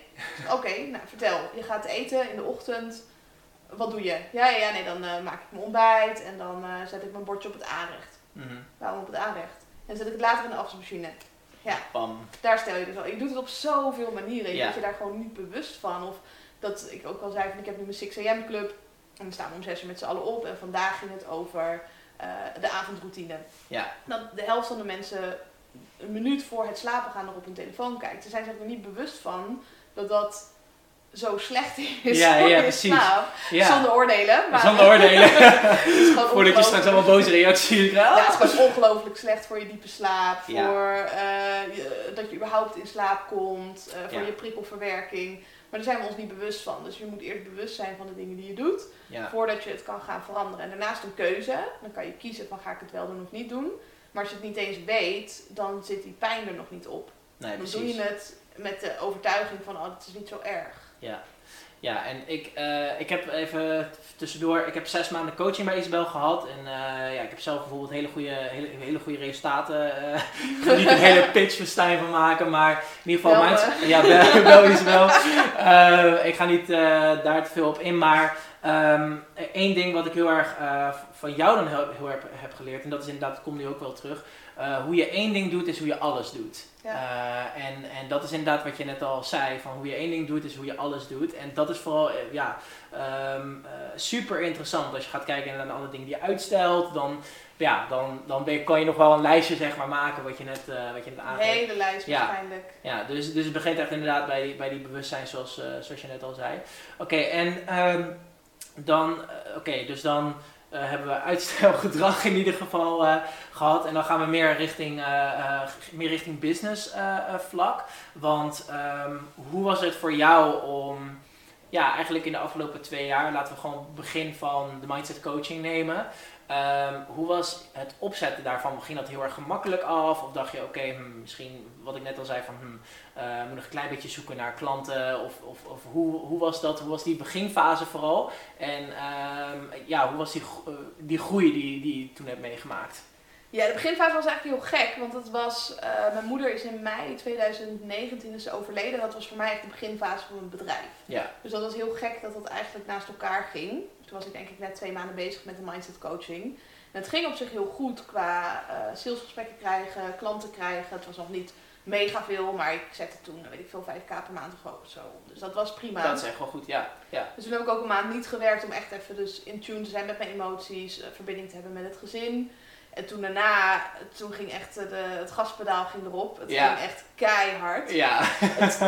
Oké, [laughs] nou vertel. Je gaat eten in de ochtend. Wat doe je? Ja, ja, nee, dan uh, maak ik mijn ontbijt en dan uh, zet ik mijn bordje op het aanrecht. Mm -hmm. Waarom op het aanrecht? En dan zet ik het later in de afwasmachine. Ja, Bam. daar stel je dus al. Je doet het op zoveel manieren. Je bent je daar gewoon niet bewust van. Of dat ik ook al zei van ik heb nu mijn 6 am club. En we staan om 6 uur met z'n allen op. En vandaag ging het over uh, de avondroutine. Ja. Dat de helft van de mensen een minuut voor het slapen gaan nog op hun telefoon kijkt. Ze zijn zich er niet bewust van dat dat zo slecht is ja, voor ja, je precies. Ja. Zonder oordelen. Maar Zonder oordelen. [laughs] Voordat je straks allemaal boze reacties krijgt. Ja, het is gewoon ongelooflijk slecht voor je diepe slaap. Voor uh, dat je überhaupt in slaap komt. Uh, voor je prikkelverwerking. Maar daar zijn we ons niet bewust van. Dus je moet eerst bewust zijn van de dingen die je doet. Voordat je het kan gaan veranderen. En daarnaast een keuze. Dan kan je kiezen van ga ik het wel doen of niet doen. Maar als je het niet eens weet, dan zit die pijn er nog niet op. Nee, dan precies. doe je het met de overtuiging van, oh, het is niet zo erg. Ja, ja en ik, uh, ik heb even tussendoor, ik heb zes maanden coaching bij Isabel gehad. En uh, ja, ik heb zelf bijvoorbeeld hele goede, hele, hele goede resultaten. Uh, [laughs] niet een hele pitch Stijn van maken, maar in ieder geval... Mijn, ja, wel, [laughs] wel Isabel. ik ga niet daar te veel op in, maar... Um, één ding wat ik heel erg van jou dan heel, heel erg heb geleerd, en dat is inderdaad, dat komt nu ook wel terug. Hoe je één ding doet, is hoe je alles doet. Uh, en, en dat is inderdaad wat je net al zei, van hoe je één ding doet is hoe je alles doet. En dat is vooral eh, ja, um, uh, super interessant. Als je gaat kijken naar de andere dingen die je uitstelt, dan, ja, dan, dan ben je, kan je nog wel een lijstje zeg maar, maken wat je net, wat je net aangeeft. Een hele lijst ja. waarschijnlijk. Ja, dus, dus het begint echt inderdaad bij die, bij die bewustzijn zoals, zoals je net al zei. Oké, en um, dan, oké, dus dan... Uh, hebben we uitstelgedrag in ieder geval uh, gehad. En dan gaan we meer richting, uh, meer richting business vlak. Want um, hoe was het voor jou om, ja, eigenlijk in de afgelopen twee jaar, laten we gewoon begin van de mindset coaching nemen. Um, hoe was het opzetten daarvan? Ging dat heel erg gemakkelijk af? Of dacht je, oké, okay, hmm, misschien wat ik net al zei, van hmm, uh, moet nog een klein beetje zoeken naar klanten? Of, of, of hoe, hoe was dat? Hoe was die beginfase vooral? En um, ja, hoe was die, uh, die groei die, die je toen hebt meegemaakt? Ja, de beginfase was eigenlijk heel gek, want het was, uh, mijn moeder is in mei 2019 is overleden. Dat was voor mij echt de beginfase van mijn bedrijf. Ja. Dus dat was heel gek dat dat eigenlijk naast elkaar ging. Toen was ik denk ik net twee maanden bezig met de mindset coaching. En het ging op zich heel goed qua uh, salesgesprekken krijgen, klanten krijgen. Het was nog niet mega veel, maar ik zette toen, weet ik veel, 5k per maand of zo. Dus dat was prima. Dat is echt wel goed, ja. ja. Dus toen heb ik ook een maand niet gewerkt om echt even dus in tune te zijn met mijn emoties, uh, verbinding te hebben met het gezin. En toen daarna, toen ging echt de, het gaspedaal ging erop. Het ging echt keihard. Ja. Het,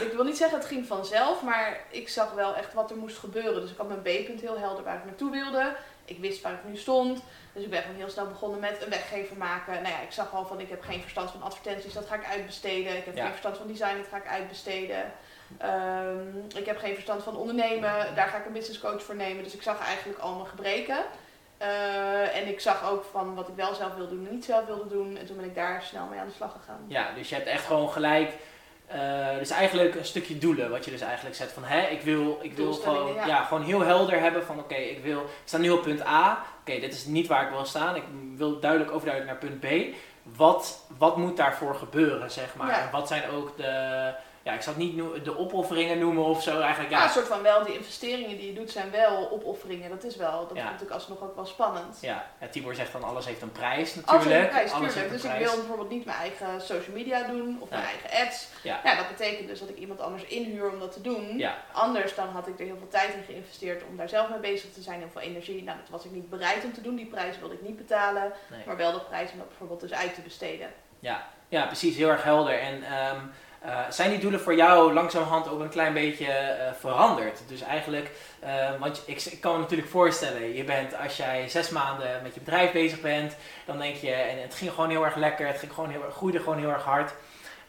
ik wil niet zeggen het ging vanzelf, maar ik zag wel echt wat er moest gebeuren. Dus ik had mijn B-punt heel helder waar ik naartoe wilde. Ik wist waar ik nu stond. Dus ik ben gewoon heel snel begonnen met een weggever maken. Nou ja, ik zag al van ik heb geen verstand van advertenties, dat ga ik uitbesteden. Ik heb geen verstand van design, dat ga ik uitbesteden. Um, ik heb geen verstand van ondernemen, daar ga ik een business coach voor nemen. Dus ik zag eigenlijk al mijn gebreken. Uh, en ik zag ook van wat ik wel zelf wilde doen en niet zelf wilde doen. En toen ben ik daar snel mee aan de slag gegaan. Ja, dus je hebt echt gewoon gelijk. Uh, dus eigenlijk een stukje doelen, wat je dus eigenlijk zet van hè, ik wil, ik wil gewoon, ja. gewoon heel helder hebben van oké, ik wil, ik sta nu op punt A, oké, dit is niet waar ik wil staan, ik wil duidelijk overduidelijk naar punt B. Wat, wat moet daarvoor gebeuren, zeg maar? En wat zijn ook de, ja, ik zal het niet de opofferingen noemen of zo eigenlijk. Ja. ja, een soort van wel, die investeringen die je doet zijn wel opofferingen. Dat is wel, dat ja. is natuurlijk alsnog ook wel spannend. Ja. ja, Tibor zegt dan alles heeft een prijs natuurlijk. Alles heeft een prijs, tuurlijk. Dus ik wil bijvoorbeeld niet mijn eigen social media doen of mijn eigen ads. Ja. dat betekent dus dat ik iemand anders inhuur om dat te doen. Ja. Anders dan had ik er heel veel tijd in geïnvesteerd om daar zelf mee bezig te zijn. Heel veel energie. Nou, dat was ik niet bereid om te doen. Die prijs wilde ik niet betalen. Maar wel de prijs om dat bijvoorbeeld dus uit te besteden. Ja, ja precies. Heel erg helder. En um, uh, zijn die doelen voor jou langzamerhand ook een klein beetje uh, veranderd? Dus eigenlijk, uh, want ik, ik, kan me natuurlijk voorstellen, je bent als jij zes maanden met je bedrijf bezig bent, dan denk je, en het ging gewoon heel erg lekker, het ging gewoon heel, groeide gewoon heel erg hard.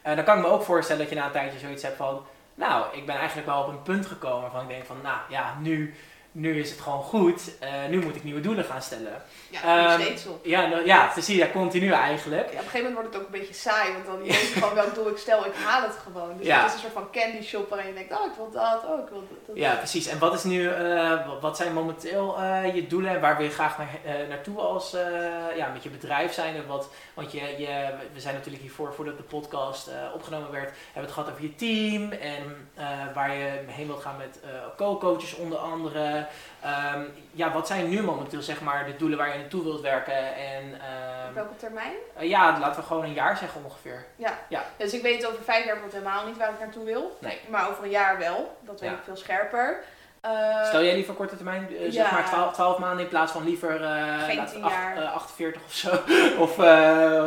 dan kan ik me ook voorstellen dat je na een tijdje zoiets hebt van, nou, ik ben eigenlijk wel op een punt gekomen waarvan ik denk van, nou ja, nu, nu is het gewoon goed, uh, nu moet ik nieuwe doelen gaan stellen. Ja, um, steeds op. Ja, nou, ja, precies, ja, continu eigenlijk. Ja, op een gegeven moment wordt het ook een beetje saai, want dan weet je gewoon welk doel ik stel, ik haal het gewoon. Dus ja. het is een soort van candy shop waarin je denkt, oh ik wil dat, oh ik wil dat. Ja, precies. En wat is nu, uh, wat zijn momenteel uh, je doelen en waar wil je graag naar, naartoe als, ja, met je bedrijf zijn? Wat, want je, je, we zijn natuurlijk hiervoor, voordat de podcast opgenomen werd, hebben we het gehad over je team en waar je heen wilt gaan met co-coaches onder andere. Um, ja, wat zijn nu momenteel zeg maar de doelen waar je naartoe wilt werken? En, um, Op welke termijn? Uh, ja, laten we gewoon een jaar zeggen ongeveer. Ja. ja. Dus ik weet over vijf jaar bijvoorbeeld helemaal niet waar ik naartoe wil. Nee. Maar over een jaar wel. Dat weet ik veel scherper. Uh, Stel jij liever korte termijn, uh, zeg maar 12, 12, maanden in plaats van liever uh, Geen 10 jaar. 48 of zo. [laughs] of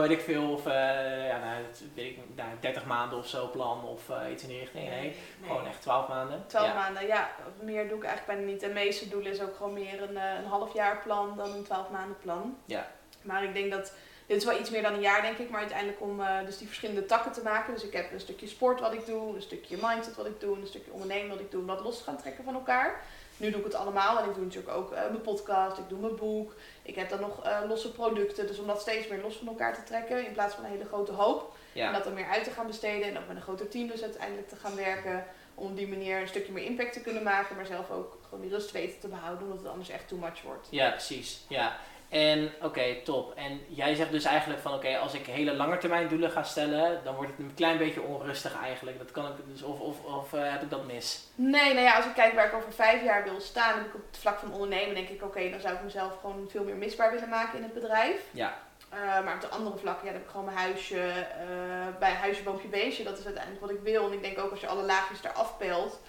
weet ik veel, of ja, nou, weet ik, nou, 30 maanden of zo plan of iets in die richting. Nee, nee, gewoon echt 12 maanden. 12 ja. maanden, ja. Meer doe ik eigenlijk bijna niet. De meeste doelen is ook gewoon meer een, een half jaar plan dan een 12 maanden plan. Ja. Maar ik denk dat dit is wel iets meer dan een jaar, denk ik, maar uiteindelijk om uh, dus die verschillende takken te maken. Dus ik heb een stukje sport wat ik doe, een stukje mindset wat ik doe, een stukje ondernemen wat ik doe, om dat los te gaan trekken van elkaar. Nu doe ik het allemaal en ik doe natuurlijk ook uh, mijn podcast, ik doe mijn boek. Ik heb dan nog uh, losse producten, dus om dat steeds meer los van elkaar te trekken in plaats van een hele grote hoop. En dat er meer uit te gaan besteden en ook met een groter team dus uiteindelijk te gaan werken. Om op die manier een stukje meer impact te kunnen maken, maar zelf ook gewoon die rust weten te behouden, omdat het anders echt too much wordt. Ja, precies. Ja. En oké, top. En jij zegt dus eigenlijk van oké, als ik hele lange termijn doelen ga stellen, dan wordt het een klein beetje onrustig eigenlijk. Dat kan ik dus, of, of, of uh, heb ik dat mis? Nee, nou ja, als ik kijk waar ik over vijf jaar wil staan, heb ik op het vlak van ondernemen denk ik oké, dan zou ik mezelf gewoon veel meer misbaar willen maken in het bedrijf. Ja. Uh, maar op de andere vlakken ja, dan heb ik gewoon mijn huisje, uh, bij huisje, boompje, beestje. Dat is uiteindelijk wat ik wil. En ik denk ook als je alle laagjes daar afpeelt,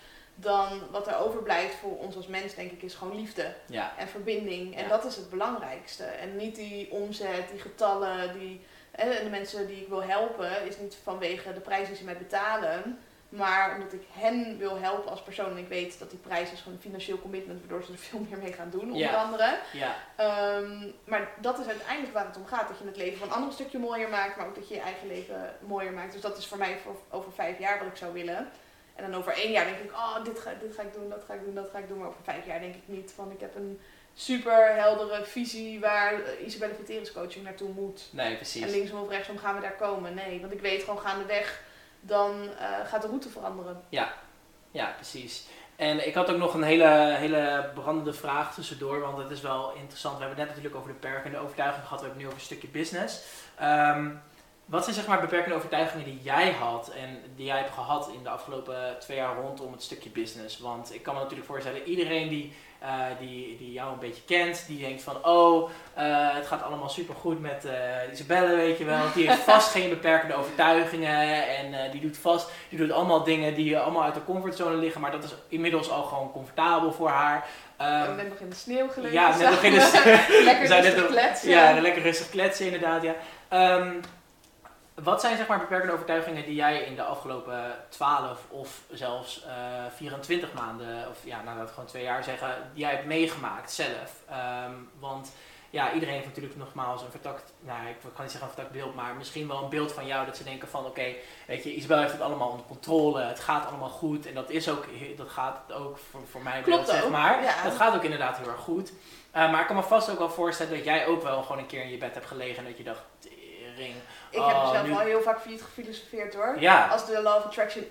dan wat er overblijft voor ons als mens, denk ik, is gewoon liefde en verbinding. En dat is het belangrijkste. En niet die omzet, die getallen, die, en de mensen die ik wil helpen, is niet vanwege de prijs die ze mij betalen. Maar omdat ik hen wil helpen als persoon en ik weet dat die prijs is gewoon een financieel commitment, waardoor ze er veel meer mee gaan doen, onder andere. Ja. Um, maar dat is uiteindelijk waar het om gaat. Dat je het leven van een ander stukje mooier maakt, maar ook dat je je eigen leven mooier maakt. Dus dat is voor mij voor over vijf jaar wat ik zou willen. En dan over één jaar denk ik, oh, dit ga, dit ga ik doen, dat ga ik doen, dat ga ik doen. Maar over vijf jaar denk ik niet van, ik heb een super heldere visie waar Isabelle Viteris coaching naartoe moet. Nee, precies. En linksom of rechtsom gaan we daar komen. Nee, want ik weet gewoon gaandeweg, dan uh, gaat de route veranderen. Ja, ja, precies. En ik had ook nog een hele, hele brandende vraag tussendoor, want het is wel interessant. We hebben het net natuurlijk over de perk en de overtuiging gehad. We hebben het nu over een stukje business. Um, wat zijn zeg maar beperkende overtuigingen die jij had en die jij hebt gehad in de afgelopen twee jaar rondom het stukje business? Want ik kan me natuurlijk voorstellen, iedereen die, uh, die, die jou een beetje kent, die denkt van oh, uh, het gaat allemaal super goed met uh, Isabelle, weet je wel. Die heeft [laughs] vast geen beperkende overtuigingen en die doet vast, die doet allemaal dingen die allemaal uit de comfortzone liggen, maar dat is inmiddels al gewoon comfortabel voor haar. Um, net nog in de sneeuw gelegen. Ja, net nog in de sneeuw. lekker rustig kletsen. Ja, lekker rustig kletsen inderdaad, ja. Um, wat zijn zeg maar beperkende overtuigingen die jij in de afgelopen 12 of zelfs uh, eh, 24 maanden, of ja, nou dat gewoon twee jaar zeggen, die jij hebt meegemaakt zelf? Um, want ja, iedereen heeft natuurlijk nogmaals een vertakt, nou ik kan niet zeggen een vertakt beeld, maar misschien wel een beeld van jou dat ze denken van oké, weet je, Isabel heeft het allemaal onder controle, het gaat allemaal goed en dat is ook, dat gaat ook voor, voor mij Klopt beeld, zeg maar. Ja. Het gaat ook inderdaad heel erg goed. Uh, maar ik kan me vast ook wel voorstellen dat jij ook wel gewoon een keer in je bed hebt gelegen en dat je dacht, ik heb oh, zelf nu... al heel vaak gefilosofeerd hoor. Ja. Als de Law of Attraction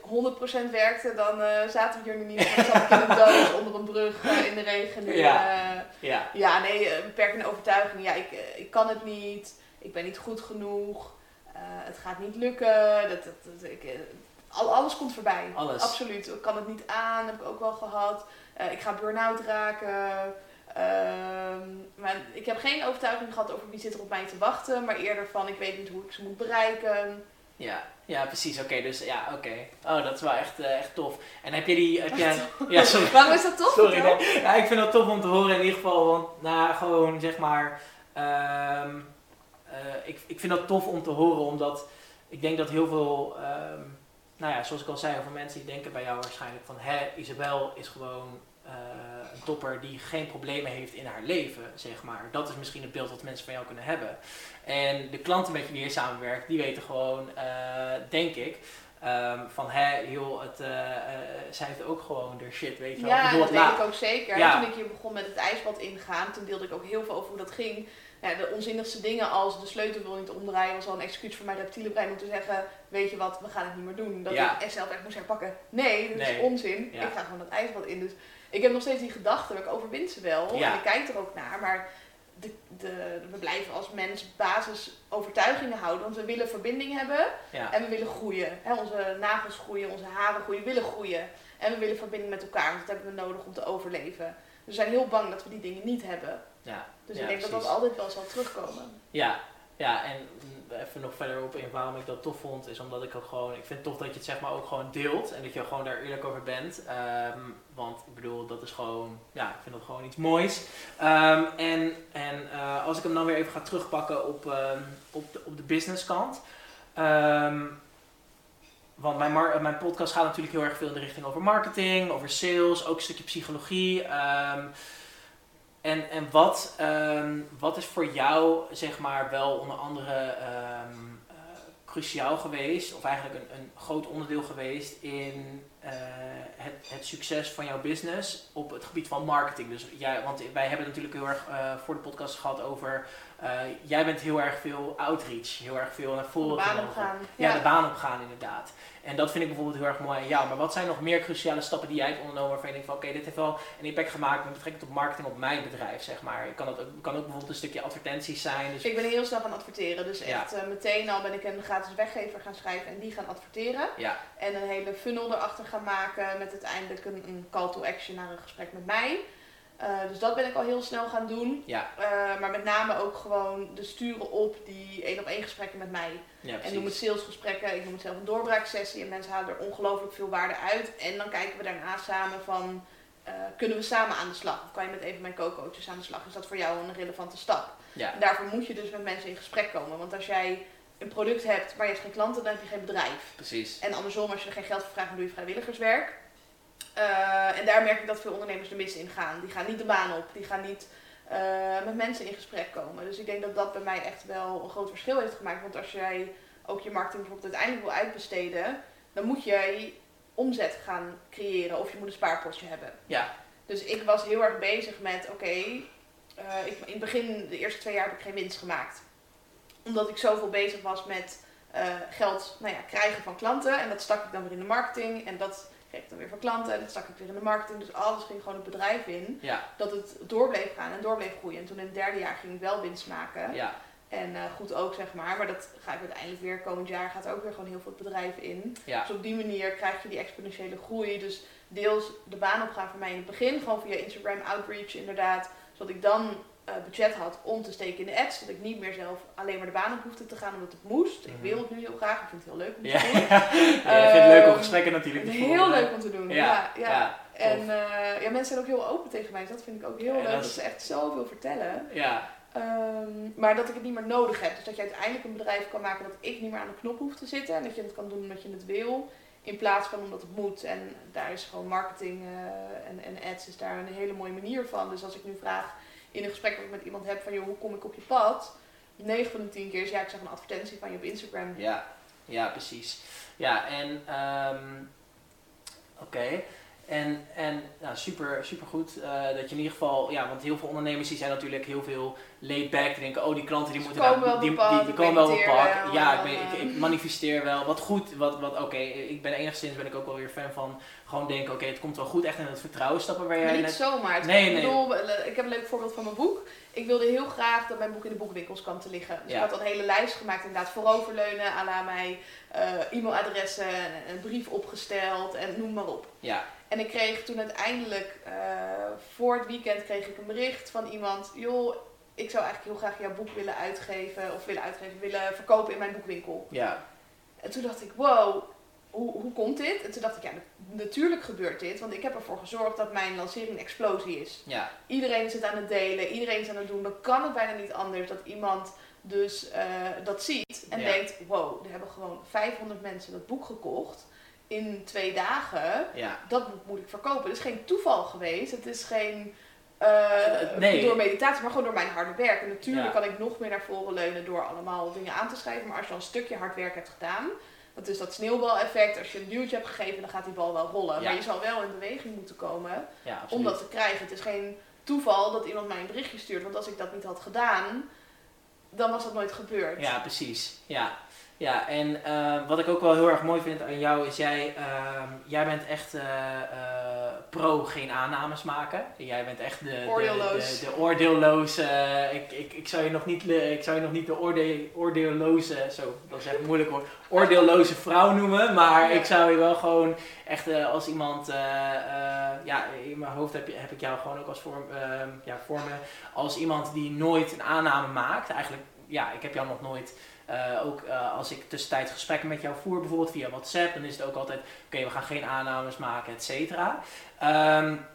100% werkte, dan uh, zaten we hier nu niet. Dan zat ik in een doos [laughs] onder een brug uh, in de regen. Nu, ja. Uh, ja. ja, nee, beperkende overtuiging. Ja, ik, ik kan het niet. Ik ben niet goed genoeg. het gaat niet lukken. Dat, dat, dat ik, al, alles komt voorbij. Alles. Absoluut. Ik kan het niet aan, heb ik ook wel gehad. ik ga burn-out raken. Ehm, maar ik heb geen overtuiging gehad over wie zit er op mij te wachten, maar eerder van ik weet niet hoe ik ze moet bereiken. Ja, ja precies. Oké, dus ja, oké. Oh, dat is wel echt, uh, echt tof. En heb je die. Heb jij, [laughs] ja, sorry. Waarom is dat tof? Sorry. ja, ik vind dat tof om te horen in ieder geval, want nou, gewoon zeg maar. Um, uh, ik, ik vind dat tof om te horen, omdat ik denk dat heel veel. Um, nou ja, zoals ik al zei, heel veel mensen die denken bij jou waarschijnlijk van, hé, Isabel is gewoon uh, een topper die geen problemen heeft in haar leven, zeg maar. Dat is misschien het beeld wat mensen van jou kunnen hebben. En de klanten met wie je samenwerkt, die weten gewoon, uh, denk ik, Um, van hè, joh, het, uh, uh, zij heeft ook gewoon de shit, weet je wel. Ja, dat weet ik ook zeker. Ja. Toen ik hier begon met het ijsbad ingaan, toen deelde ik ook heel veel over hoe dat ging. Ja, de onzinnigste dingen als de sleutel wil niet omdraaien was al een excuus voor mijn reptiele brein om te zeggen, weet je wat, we gaan het niet meer doen. Dat ja. ik zelf echt moest herpakken. Nee, dat is onzin. Ik ga gewoon dat ijsbad in. Dus ik heb nog steeds die gedachten, maar ik overwin ze wel. En ik kijk er ook naar, maar de, de, we blijven als mens basisovertuigingen houden. Want we willen verbinding hebben en we willen groeien. onze nagels groeien, onze haren groeien, we willen groeien. En we willen verbinding met elkaar, want dat hebben we nodig om te overleven. Dus we zijn heel bang dat we die dingen niet hebben. Ja. Dus ik denk dat dat altijd wel zal terugkomen. Ja, ja, en even nog verder op in waarom ik dat tof vond, is omdat ik ook gewoon, ik vind tof dat je het zeg maar ook gewoon deelt en dat je gewoon daar eerlijk over bent. Ehm, want ik bedoel, dat is gewoon, ja, ik vind dat gewoon iets moois. Ehm, en en uh, als ik hem dan weer even ga terugpakken op, um, op, de, op de businesskant. want mijn, mijn podcast gaat natuurlijk heel erg veel in de richting over marketing, over sales, ook een stukje psychologie. En, en wat, um, wat is voor jou, zeg maar, wel onder andere um, uh, cruciaal geweest, of eigenlijk een, een groot onderdeel geweest in uh, het, het succes van jouw business op het gebied van marketing? Dus jij, want wij hebben natuurlijk heel erg uh, voor de podcast gehad over, jij bent heel erg veel outreach, heel erg veel naar voren. De baan opgaan. Ja, ja, de baan opgaan inderdaad. En dat vind ik bijvoorbeeld heel erg mooi aan jou. Maar wat zijn nog meer cruciale stappen die jij hebt ondernomen waarvan je denkt van oké, dit heeft wel een impact gemaakt met betrekking tot marketing op mijn bedrijf, zeg maar. Kan, dat, kan ook bijvoorbeeld een stukje advertenties zijn. Dus ik ben heel snel gaan adverteren. Dus echt uh, meteen al ben ik een gratis weggever gaan schrijven en die gaan adverteren. Ja. En een hele funnel erachter gaan maken met uiteindelijk een, een call to action naar een gesprek met mij. Uh, dus dat ben ik al heel snel gaan doen. Ja. Uh, maar met name ook gewoon de sturen op die één op één gesprekken met mij. Ja, en noem het salesgesprekken, ik noem het zelf een doorbraaksessie. En mensen halen er ongelooflijk veel waarde uit. En dan kijken we daarna samen van, uh, kunnen we samen aan de slag? Of kan je met even mijn co-coaches aan de slag? Is dat voor jou een relevante stap? Ja. En daarvoor moet je dus met mensen in gesprek komen. Want als jij een product hebt, maar je hebt geen klanten, dan heb je geen bedrijf. Precies. En andersom, als je er geen geld voor vraagt, dan doe je vrijwilligerswerk. Uh, en daar merk ik dat veel ondernemers de mis in gaan. Die gaan niet de baan op, die gaan niet uh, met mensen in gesprek komen. Dus ik denk dat dat bij mij echt wel een groot verschil heeft gemaakt. Want als jij ook je marketing bijvoorbeeld uiteindelijk wil uitbesteden, dan moet jij omzet gaan creëren of je moet een spaarpotje hebben. Ja. Dus ik was heel erg bezig met, oké, okay, uh, in het begin, de eerste twee jaar heb ik geen winst gemaakt. Omdat ik zoveel bezig was met uh, geld nou ja, krijgen van klanten. En dat stak ik dan weer in de marketing. En dat kreeg ik dan weer van klanten en dat stak ik weer in de marketing. Dus alles ging gewoon het bedrijf in. Ja. Dat het door bleef gaan en door bleef groeien. En toen in het derde jaar ging ik wel winst maken. Ja. En uh, goed ook, zeg maar. Maar dat ga ik uiteindelijk weer, komend jaar gaat er ook weer gewoon heel veel het bedrijf in. Ja. Dus op die manier krijg je die exponentiële groei. Dus deels de baan opgaan voor mij in het begin. Gewoon via Instagram outreach inderdaad. Zodat ik dan uh, budget had om te steken in de ads. Dat ik niet meer zelf alleen maar de baan op hoefde te gaan omdat het moest. Ik mhm. wil het nu heel graag. Ik vind het heel leuk om te doen. [laughs] ja, ik vind het leuk om ehm, gesprekken natuurlijk te voeren. Heel leuk om te doen, ja. ja, en uh, ja, mensen zijn ook heel open tegen mij. Dus dat vind ik ook heel leuk. Dat, ze echt zoveel vertellen. Ja. Um, maar dat ik het niet meer nodig heb. Dus dat je uiteindelijk een bedrijf kan maken dat ik niet meer aan de knop hoef te zitten. En dat je het kan doen omdat je het wil. In plaats van omdat het moet. En daar is gewoon marketing uh, en, en ads is daar een hele mooie manier van. Dus als ik nu vraag in een gesprek wat ik met iemand heb van, joh, hoe kom ik op je pad? 9 van de 10 keer is ja, ik zag een advertentie van je op Instagram. Ja, ja precies. Ja, en um, oké. En, en nou, super, super goed uh, dat je in ieder geval, ja, want heel veel ondernemers die zijn natuurlijk heel veel laid back. Die denken, oh die klanten die moeten komen wel die, die, die, komen wel op pak. ja, ik, ik, ik, manifesteer wel. Wat goed, wat, wat oké. Ik ben enigszins ben ik ook wel weer fan van gewoon denken, oké, het komt wel goed. Echt in het vertrouwen stappen waar jij maar niet net... zomaar. Nee, nee. Ik, bedoel, ik heb een leuk voorbeeld van mijn boek. Ik wilde heel graag dat mijn boek in de boekwinkels kwam te liggen. Dus ik had een hele lijst gemaakt, inderdaad vooroverleunen, à la mij uh, e-mailadressen, een brief opgesteld en noem maar op. Ja. En ik kreeg toen uiteindelijk, uh, voor het weekend, kreeg ik een bericht van iemand, joh, ik zou eigenlijk heel graag jouw boek willen uitgeven, of willen uitgeven, willen verkopen in mijn boekwinkel. Ja. En toen dacht ik, wow, hoe, hoe komt dit? En toen dacht ik, ja, natuurlijk gebeurt dit, want ik heb ervoor gezorgd dat mijn lancering een explosie is. Ja. Iedereen zit aan het delen, iedereen is aan het doen. Dan kan het bijna niet anders dat iemand dus uh, dat ziet en denkt, wow, er hebben gewoon 500 mensen dat boek gekocht in twee dagen. Ja. Dat moet ik verkopen. Het is geen toeval geweest. Het is geen uh, nee. door meditatie, maar gewoon door mijn harde werk. En natuurlijk kan ik nog meer naar voren leunen door allemaal dingen aan te schrijven. Maar als je al een stukje hard werk hebt gedaan, Dat is dat sneeuwbaleffect. Als je een duwtje hebt gegeven, dan gaat die bal wel rollen. Maar je zal wel in beweging moeten komen om dat te krijgen. Het is geen toeval dat iemand mij een berichtje stuurt. Want als ik dat niet had gedaan, dan was dat nooit gebeurd. Ja, precies. Ja. Ja, en uh, wat ik ook wel heel erg mooi vind aan jou is jij, uh, jij bent echt uh, pro geen aannames maken. Jij bent echt de, de, de, de, oordeelloze, ik, ik, ik, zou je nog niet, ik zou je nog niet de oordeel, oordeelloze, zo, dat is echt moeilijk hoor, oordeelloze vrouw noemen. Maar ik zou je wel gewoon echt als iemand, ja, in mijn hoofd heb, je, heb ik jou gewoon ook als vorm, ehm, ja, voor me, als iemand die nooit een aanname maakt. Eigenlijk, ja, ik heb jou nog nooit uh, ook uh, als ik tussentijds gesprekken met jou voer, bijvoorbeeld via WhatsApp, dan is het ook altijd: oké, we gaan geen aannames maken, et cetera. Um,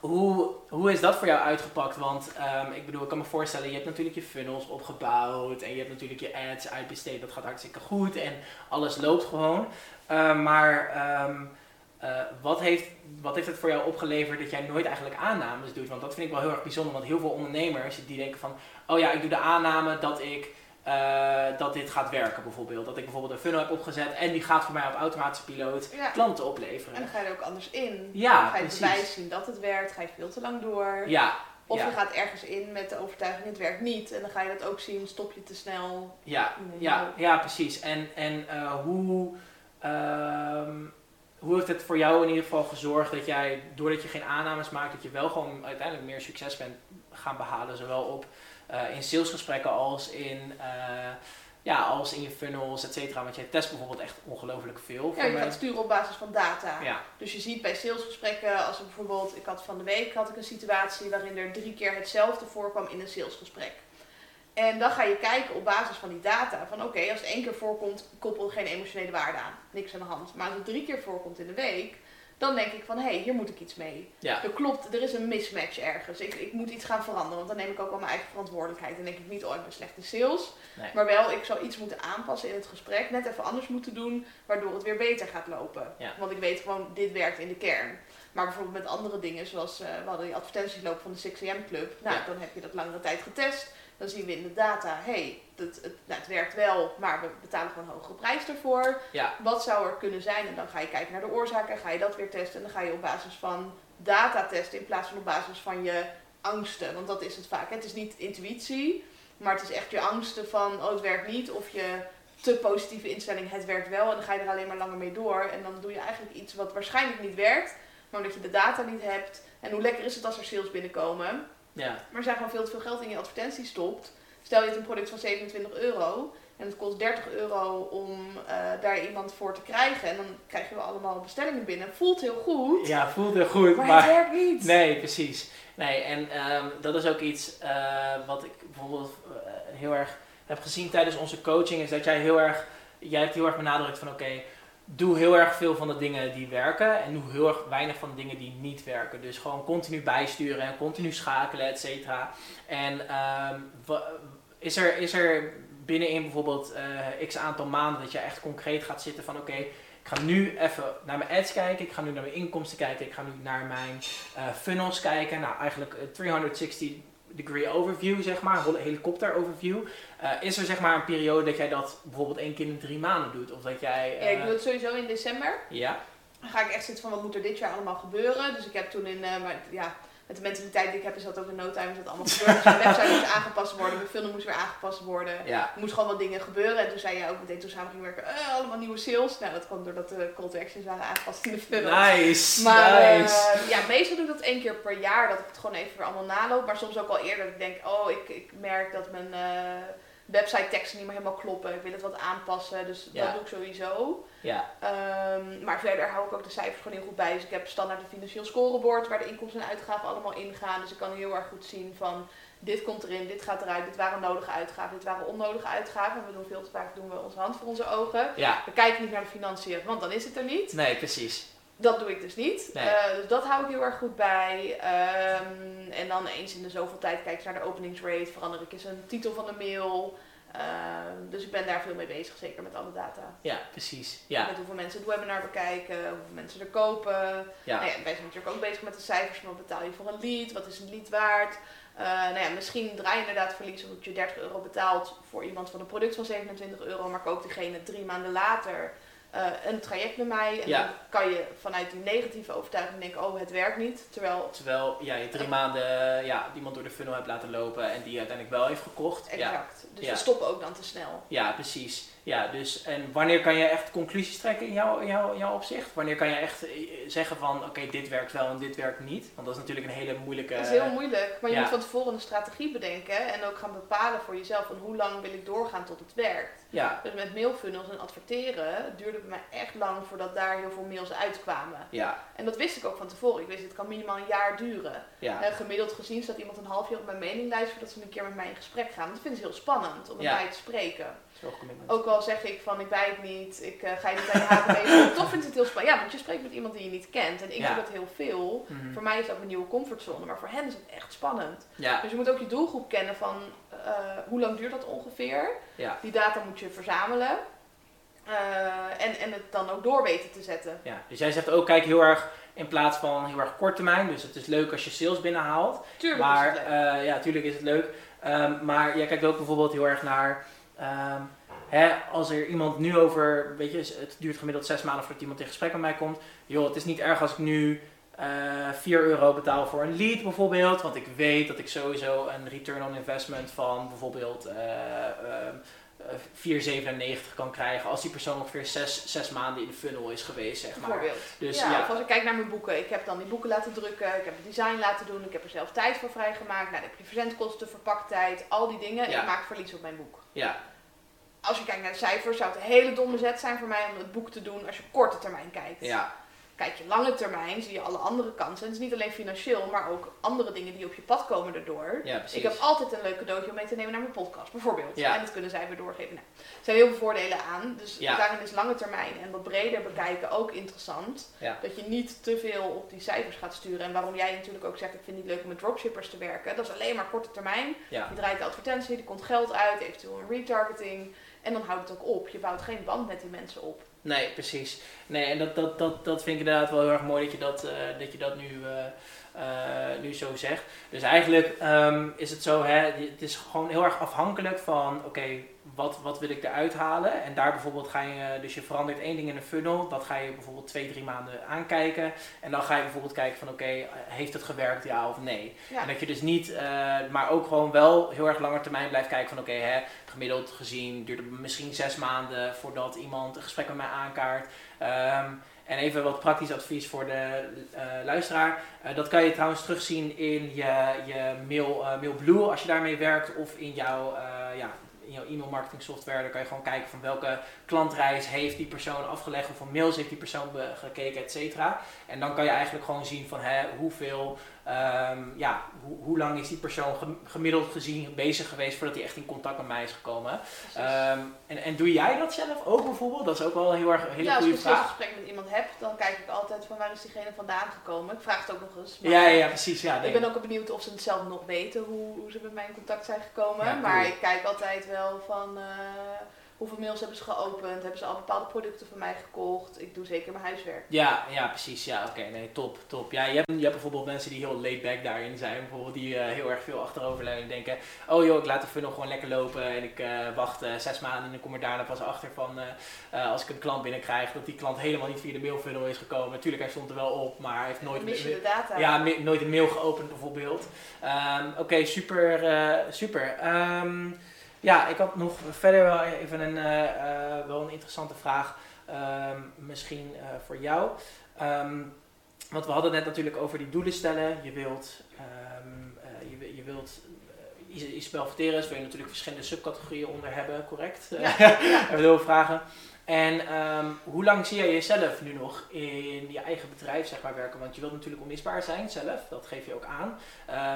hoe, hoe is dat voor jou uitgepakt? Want um, ik bedoel, ik kan me voorstellen, je hebt natuurlijk je funnels opgebouwd en je hebt natuurlijk je ads uitbesteed. Dat gaat hartstikke goed en alles loopt gewoon. Uh, maar um, wat, heeft, wat heeft het voor jou opgeleverd dat jij nooit eigenlijk aannames doet? Want dat vind ik wel heel erg bijzonder, want heel veel ondernemers die denken van, oh ja, ik doe de aanname dat ik uh, dat dit gaat werken bijvoorbeeld. Dat ik bijvoorbeeld een funnel heb opgezet en die gaat voor mij op automatische piloot klanten opleveren. En dan ga je er ook anders in. Ja, dan ga je precies. bewijs zien dat het werkt, ga je veel te lang door. Ja. Of je gaat ergens in met de overtuiging het werkt niet en dan ga je dat ook zien, stop je te snel. Ja, ja, ja precies. En, en uh, hoe, uh, hoe heeft het voor jou in ieder geval gezorgd dat jij, doordat je geen aannames maakt, dat je wel gewoon uiteindelijk meer succes bent gaan behalen, zowel op in salesgesprekken als in, uh, ja, als in je funnels, et cetera. Want jij test bijvoorbeeld echt ongelooflijk veel. Ja, je gaat sturen op basis van data. Ja. Dus je ziet bij salesgesprekken, als er bijvoorbeeld, ik had van de week had ik een situatie waarin er drie keer hetzelfde voorkwam in een salesgesprek. En dan ga je kijken op basis van die data. Van oké, als het één keer voorkomt, koppel geen emotionele waarde aan. Niks aan de hand. Maar als het drie keer voorkomt in de week, dan denk ik van hé, hey, hier moet ik iets mee. Ja. Er klopt, er is een mismatch ergens. Ik, ik moet iets gaan veranderen, want dan neem ik ook al mijn eigen verantwoordelijkheid. Dan denk ik niet, oh ik ben slecht in sales. Maar wel, ik zou iets moeten aanpassen in het gesprek, net even anders moeten doen, waardoor het weer beter gaat lopen. Want ik weet gewoon, dit werkt in de kern. Maar bijvoorbeeld met andere dingen, zoals uh, we hadden die advertentiesloop van de 6am Club. Nou, dan heb je dat langere tijd getest. Dan zien we in de data, hé, hey, het, het, nou, het werkt wel, maar we betalen gewoon een hogere prijs ervoor. Ja. Wat zou er kunnen zijn? En dan ga je kijken naar de oorzaken, ga je dat weer testen. En dan ga je op basis van data testen in plaats van op basis van je angsten. Want dat is het vaak. Het is niet intuïtie, maar het is echt je angsten van, oh het werkt niet. Of je te positieve instelling, het werkt wel. En dan ga je er alleen maar langer mee door. En dan doe je eigenlijk iets wat waarschijnlijk niet werkt, maar omdat je de data niet hebt. En hoe lekker is het als er sales binnenkomen? Ja. Maar zijn gewoon veel te veel geld in je advertentie stopt. Stel je hebt een product van 27 euro en het kost 30 euro om uh, daar iemand voor te krijgen. En dan krijg je wel allemaal bestellingen binnen. Voelt heel goed. Ja, voelt heel goed. Maar, het werkt niet. Nee, precies. Nee, en um, dat is ook iets uh, wat ik bijvoorbeeld uh, heel erg heb gezien tijdens onze coaching. Is dat jij heel erg, jij hebt heel erg benadrukt van oké, okay, doe heel erg veel van de dingen die werken en doe heel erg weinig van de dingen die niet werken. Dus gewoon continu bijsturen en continu schakelen, et cetera. En um, is, er, is er binnenin bijvoorbeeld uh, x aantal maanden dat je echt concreet gaat zitten van oké, ik ga nu even naar mijn ads kijken, ik ga nu naar mijn inkomsten kijken, ik ga nu naar mijn uh, funnels kijken. Nou, eigenlijk 360 degree overview, zeg maar, een helikopter overview. Uh, is er zeg maar een periode dat jij dat bijvoorbeeld één keer in drie maanden doet? Of dat jij. Ja, ik doe het sowieso in december. Ja. Dan ga ik echt zitten van wat moet er dit jaar allemaal gebeuren. Dus ik heb toen in, uh, maar, ja, met de mentaliteit die ik heb, is dat ook in no time is dat allemaal gebeurd. Dus mijn website moest aangepast worden, mijn film moest weer aangepast worden. Ja. Er moest gewoon wat dingen gebeuren. En toen zei je ook meteen toen samen gingen werken, uh, allemaal nieuwe sales. Nou, dat kwam doordat de call to actions waren aangepast in de film. Nice, maar, nice. Uh, ja, meestal doe ik dat één keer per jaar, dat ik het gewoon even weer allemaal naloop. Maar soms ook al eerder dat ik denk, oh, ik, ik merk dat mijn... Uh, website teksten niet meer helemaal kloppen. Ik wil het wat aanpassen, dus dat doe ik sowieso. Ja. Um, maar verder hou ik ook de cijfers gewoon heel goed bij. Dus ik heb standaard een financieel scorebord waar de inkomsten en uitgaven allemaal ingaan. Dus ik kan heel erg goed zien van dit komt erin, dit gaat eruit, dit waren nodige uitgaven, dit waren onnodige uitgaven. We doen veel te vaak doen we onze hand voor onze ogen. Ja. We kijken niet naar de financiën, want dan is het er niet. Nee, precies. Dat doe ik dus niet. Nee. Uh, dus dat hou ik heel erg goed bij. Um, en dan eens in de zoveel tijd kijk ik naar de openingsrate. Verander ik eens een titel van de mail. Uh, dus ik ben daar veel mee bezig, zeker met alle data. Ja, precies. Ja. Met hoeveel mensen het webinar bekijken, hoeveel mensen er kopen. Ja. Nou ja, wij zijn natuurlijk ook bezig met de cijfers. Wat betaal je voor een lead? Wat is een lead waard? Uh, nou ja, misschien draai je inderdaad verlies omdat je 30 euro betaalt voor iemand van een product van 27 euro, maar koopt diegene drie maanden later uh, een traject met mij. En dan kan je vanuit die negatieve overtuiging denken, oh het werkt niet. Terwijl, Terwijl ja, je drie maanden ja, iemand door de funnel hebt laten lopen en die uiteindelijk wel heeft gekocht. Exact. Dus we stoppen ook dan te snel. Ja, precies. Ja, dus en wanneer kan je echt conclusies trekken in jouw, jouw, jouw opzicht? Wanneer kan je echt eh, zeggen van oké, dit werkt wel en dit werkt niet? Want dat is natuurlijk een hele moeilijke... Dat is heel moeilijk, maar je moet van tevoren een strategie bedenken en ook gaan bepalen voor jezelf van hoe lang wil ik doorgaan tot het werkt. Ja. Dus met mailfunnels en adverteren duurde het mij echt lang voordat daar heel veel mails uitkwamen. Ja. En dat wist ik ook van tevoren. Ik wist het kan minimaal een jaar duren. Ja. gemiddeld gezien staat iemand een half jaar op mijn meninglijst voordat ze een keer met mij in gesprek gaan. Dat vind ik heel spannend om met mij te spreken. Ook al zeg ik van ik bijt niet, ik uh, ga je niet aan je haken bezig. Toch vind ik het heel spannend. Ja, want je spreekt met iemand die je niet kent. En ik doe dat heel veel. Mhm. Voor mij is dat mijn nieuwe comfortzone. Maar voor hen is het echt spannend. Ja. Dus je moet ook je doelgroep kennen van uh, hoe lang duurt dat ongeveer. Ja. Die data moet je verzamelen. Uh, en, en het dan ook door weten te zetten. Ja, dus jij zegt ook, kijk heel erg in plaats van heel erg kort termijn. Dus het is leuk als je sales binnenhaalt. Tuurlijk maar, is het leuk. ja, tuurlijk is het leuk. Um, maar jij kijkt ook bijvoorbeeld heel erg naar Ehm, hè, als er iemand nu over, weet je, het duurt gemiddeld zes maanden voordat iemand in gesprek met mij komt. Joh, het is niet erg als ik nu uh, eh, 4 euro betaal voor een lead bijvoorbeeld. Want ik weet dat ik sowieso een return on investment van bijvoorbeeld uh, uh, 4,97 kan krijgen als die persoon ongeveer 6, 6 maanden in de funnel is geweest, zeg maar. Dus, ja, ja, als ik kijk naar mijn boeken, ik heb dan die boeken laten drukken, ik heb het design laten doen, ik heb er zelf tijd voor vrijgemaakt. Nou, dan heb je verzendkosten, verpaktijd, al die dingen. Ja. Ik maak verlies op mijn boek. Ja, als je kijkt naar de cijfers, zou het een hele domme zet zijn voor mij om het boek te doen als je korte termijn kijkt. Ja. Kijk je lange termijn, zie je alle andere kansen. Het is niet alleen financieel, maar ook andere dingen die op je pad komen. Ja, ik heb altijd een leuk cadeautje om mee te nemen naar mijn podcast, bijvoorbeeld. Ja. En dat kunnen zij weer doorgeven. Nou, er zijn heel veel voordelen aan. Dus daarin is lange termijn en wat breder bekijken ook interessant. Dat je niet te veel op die cijfers gaat sturen. En waarom jij natuurlijk ook zegt, ik vind het niet leuk om met dropshippers te werken. Dat is alleen maar korte termijn. Je draait de advertentie, er komt geld uit, eventueel een retargeting. En dan houdt het ook op. Je bouwt geen band met die mensen op. Nee, precies. Nee, en dat, dat, dat, dat vind ik inderdaad wel heel erg mooi dat je dat, uh, dat, je dat nu, uh, uh, nu zo zegt. Dus eigenlijk um, is het zo, hè, het is gewoon heel erg afhankelijk van, oké, wat, wat wil ik eruit halen? En daar bijvoorbeeld ga je, dus je verandert één ding in een funnel, dat ga je bijvoorbeeld twee, drie maanden aankijken. En dan ga je bijvoorbeeld kijken van, oké, heeft het gewerkt, ja of nee? En dat je dus niet, maar ook gewoon wel heel erg langer termijn blijft kijken van, oké, hè gemiddeld gezien duurt het misschien zes maanden voordat iemand een gesprek met mij aankaart. Ehm, en even wat praktisch advies voor de uh, luisteraar. Uh, dat kan je trouwens terugzien in je, je mail, uh, MailBlue als je daarmee werkt. Of in jouw, ja, in jouw e-mail marketing software. Dan kan je gewoon kijken van welke klantreis heeft die persoon afgelegd. Hoeveel mails heeft die persoon gekeken, et cetera. En dan kan je eigenlijk gewoon zien van hè, hoeveel Um, ja, hoe lang is die persoon gemiddeld gezien bezig geweest voordat hij echt in contact met mij is gekomen? Um, en, en doe jij dat zelf ook bijvoorbeeld? Dat is ook wel een heel erg een hele ja, goede vraag. Als ik een gesprek met iemand heb, dan kijk ik altijd van waar is diegene vandaan gekomen. Ik vraag het ook nog eens. ja, ja, precies. Ja, ik ben ook benieuwd of ze het zelf nog weten hoe, hoe ze met mij in contact zijn gekomen. Maar ik kijk altijd wel van... Uh, hoeveel mails hebben ze geopend? Hebben ze al bepaalde producten van mij gekocht? Ik doe zeker mijn huiswerk. Ja, ja precies. Ja, oké. nee, top, top. Ja, je hebt, je hebt bijvoorbeeld mensen die heel laid back daarin zijn. Bijvoorbeeld die uh, heel erg veel achteroverleunen en denken... Oh joh, ik laat de funnel gewoon lekker lopen en ik uh, wacht zes maanden en dan kom er daarna pas achter van... als ik een klant binnenkrijg, dat die klant helemaal niet via de mailfunnel is gekomen. Natuurlijk, hij stond er wel op, maar hij heeft nooit... de data. Ja, nooit een mail geopend bijvoorbeeld. Um, oké, super, super. Um, ja, ik had nog verder wel even een, uh, uh, wel een interessante vraag. Um, misschien uh, voor jou. Um, want we hadden het net natuurlijk over die doelen stellen. Je wilt, um, je, je wilt Isabel Verteres wil je natuurlijk verschillende subcategorieën onder hebben, correct? Ja. [laughs] Hebben we heel vragen. En um, hoe lang zie jij jezelf nu nog in je eigen bedrijf zeg maar, werken? Want je wilt natuurlijk onmisbaar zijn zelf, dat geef je ook aan.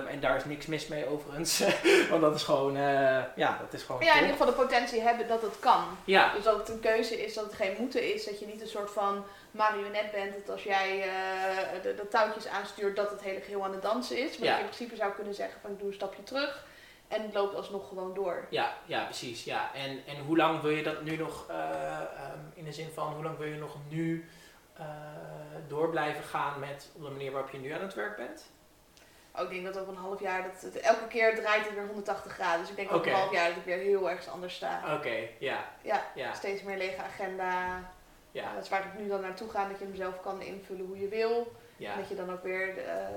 Um, en daar is niks mis mee overigens, [laughs] want dat is gewoon, uh, ja, dat is gewoon Ja, in ieder geval de potentie hebben dat het kan. Ja. Dus dat het een keuze is, dat het geen moeten is, dat je niet een soort van marionet bent. Dat als jij uh, de, de, touwtjes aanstuurt, dat het hele geheel aan het dansen is. Maar ja. je in principe zou kunnen zeggen van ik doe een stapje terug. En het loopt alsnog gewoon door. Ja, ja precies. Ja. En, en hoe lang wil je dat nu nog, uh, um, in de zin van hoe lang wil je nog nu uh, door blijven gaan met op de manier waarop je nu aan het werk bent? Oh, ik denk dat over een half jaar, dat het, elke keer draait het weer 180 graden. Dus ik denk okay. over een half jaar dat ik weer heel ergens anders sta. Oké, okay, ja. ja. Ja, steeds meer lege agenda. Ja. dat is waar ik nu dan naartoe ga, dat je hem zelf kan invullen hoe je wil. Ja. En dat je dan ook weer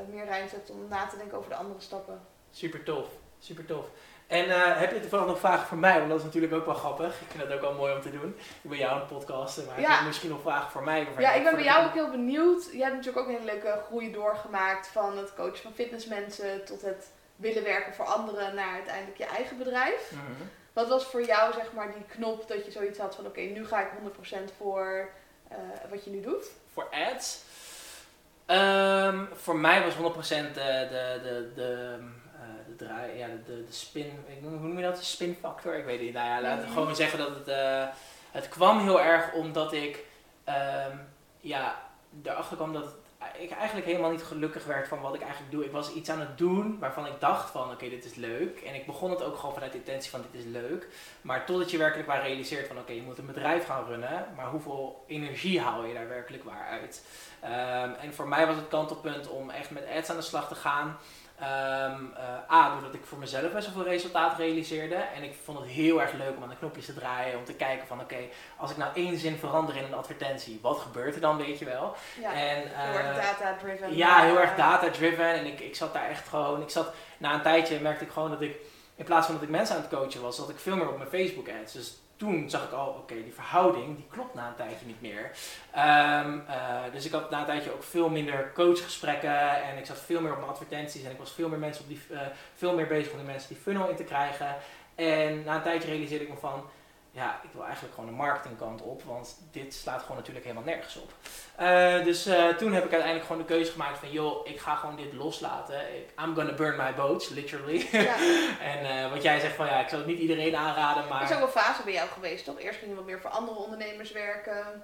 meer ruimte hebt om na te denken over de andere stappen. Super tof, super tof. En uh, heb je toevallig nog vragen voor mij? Want dat is natuurlijk ook wel grappig. Ik vind het ook wel mooi om te doen. Ik ben jou een podcast, maar ja. heb je misschien nog vragen voor mij? Ja, ik ben bij jou ook heel benieuwd. Je hebt natuurlijk ook een hele leuke groei doorgemaakt van het coachen van fitnessmensen tot het willen werken voor anderen naar uiteindelijk je eigen bedrijf. Mhm. Wat was voor jou zeg maar die knop dat je zoiets had van oké, nu ga ik 100% voor uh, wat je nu doet? Voor ads? Um, voor mij was 100% de, de, de, de de, draai, ja, de, de, spin, hoe noem je dat? De spinfactor? Ik weet niet. Nou ja, laten we gewoon zeggen dat het, uh, het kwam heel erg omdat ik, um, ja, erachter kwam dat ik eigenlijk helemaal niet gelukkig werd van wat ik eigenlijk doe. Ik was iets aan het doen waarvan ik dacht van oké, dit is leuk. En ik begon het ook gewoon vanuit de intentie van dit is leuk. Maar totdat je werkelijk waar realiseert van oké, je moet een bedrijf gaan runnen. Maar hoeveel energie haal je daar werkelijk waar uit? Um, en voor mij was het kantelpunt om echt met ads aan de slag te gaan. Um, uh, A, doordat ik voor mezelf best wel veel resultaat realiseerde. En ik vond het heel erg leuk om aan de knopjes te draaien. Om te kijken van oké, als ik nou één zin verander in een advertentie, wat gebeurt er dan, weet je wel. Ja, en, heel erg uh, data-driven. Ja, heel erg data-driven. En ik, ik zat daar echt gewoon, ik zat, na een tijdje merkte ik gewoon dat ik, in plaats van dat ik mensen aan het coachen was, zat ik veel meer op mijn Facebook ads. Dus toen zag ik al, oké, die verhouding die klopt na een tijdje niet meer. Ehm, eh, dus ik had na een tijdje ook veel minder coachgesprekken en ik zat veel meer op mijn advertenties en ik was veel meer, mensen op die, uh, veel meer bezig om de mensen die funnel in te krijgen. En na een tijdje realiseerde ik me van, ja, ik wil eigenlijk gewoon de marketingkant op, want dit slaat gewoon natuurlijk helemaal nergens op. Uh, dus uh, toen heb ik uiteindelijk gewoon de keuze gemaakt van, joh, ik ga gewoon dit loslaten. I'm gonna burn my boats, literally. Ja. [laughs] en uh, wat jij zegt van, ja, ik zal het niet iedereen aanraden, maar... Er is ook een fase bij jou geweest, toch? Eerst ging je wat meer voor andere ondernemers werken.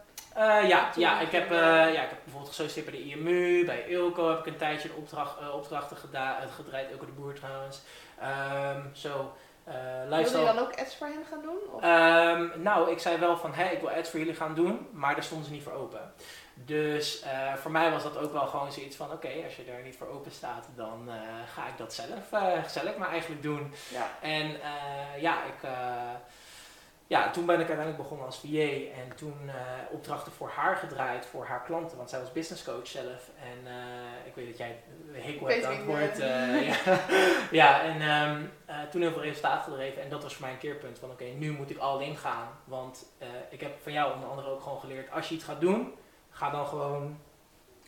ja, ja, ik heb, ja, ik heb bijvoorbeeld gesolliciteerd bij de IMU, bij Ilco heb ik een tijdje opdracht, opdrachten gedaan, gedraaid, Ilco de Boer trouwens. Um, zo... Uh, Wil je dan ook ads voor hen gaan doen? Um, nou, ik zei wel van, hé, ik wil ads voor jullie gaan doen, maar daar stonden ze niet voor open. Dus uh, voor mij was dat ook wel gewoon zoiets van, oké, als je daar niet voor open staat, dan uh, ga ik dat zelf, zelf maar eigenlijk doen. Ja. En ja, ik ja, toen ben ik uiteindelijk begonnen als VA en toen uh, opdrachten voor haar gedraaid, voor haar klanten, want zij was business coach zelf. En uh, ik weet dat jij hekel hebt aan het woord. Uh, ja. [laughs] ja, en um, toen heel veel resultaat gedreven en dat was voor mij een keerpunt van oké, nu moet ik al in gaan. Want ik heb van jou onder andere ook gewoon geleerd, als je iets gaat doen, ga dan gewoon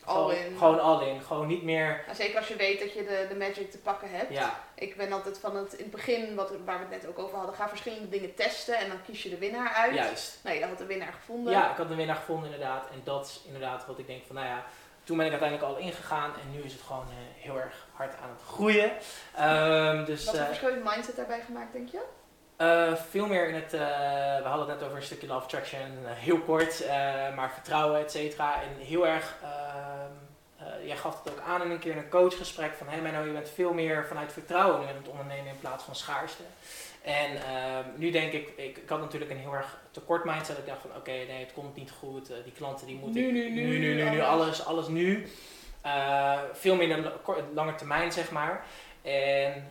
All in. Gewoon all in. Gewoon niet meer. zeker als je weet dat je de, de magic te pakken hebt. Ja. Ik ben altijd van het in het begin, wat, waar we het net ook over hadden, ga verschillende dingen testen en dan kies je de winnaar uit. Juist. Nee, je had de winnaar gevonden. Ja, ik had de winnaar gevonden inderdaad. En dat is inderdaad wat ik denk van, nou ja, toen ben ik uiteindelijk al ingegaan en nu is het gewoon uh, heel erg hard aan het groeien. Um, dus, wat voor uh, verschil mindset daarbij gemaakt, denk je? Uh, veel meer in het, uh, we hadden het net over een stukje love attraction, uh, heel kort, maar vertrouwen, et cetera. En heel erg ehm, jij gaf het ook aan in een keer in een coachgesprek van hé hey, nou je bent veel meer vanuit vertrouwen nu aan het ondernemen in plaats van schaarste. En uh, nu denk ik, ik, ik, had natuurlijk een heel erg tekort mindset. Ik dacht van oké, nee het komt niet goed, die klanten die moeten nu, nu, nu, nu, nu, nu, nu alles, alles nu. Veel minder lange termijn zeg maar. En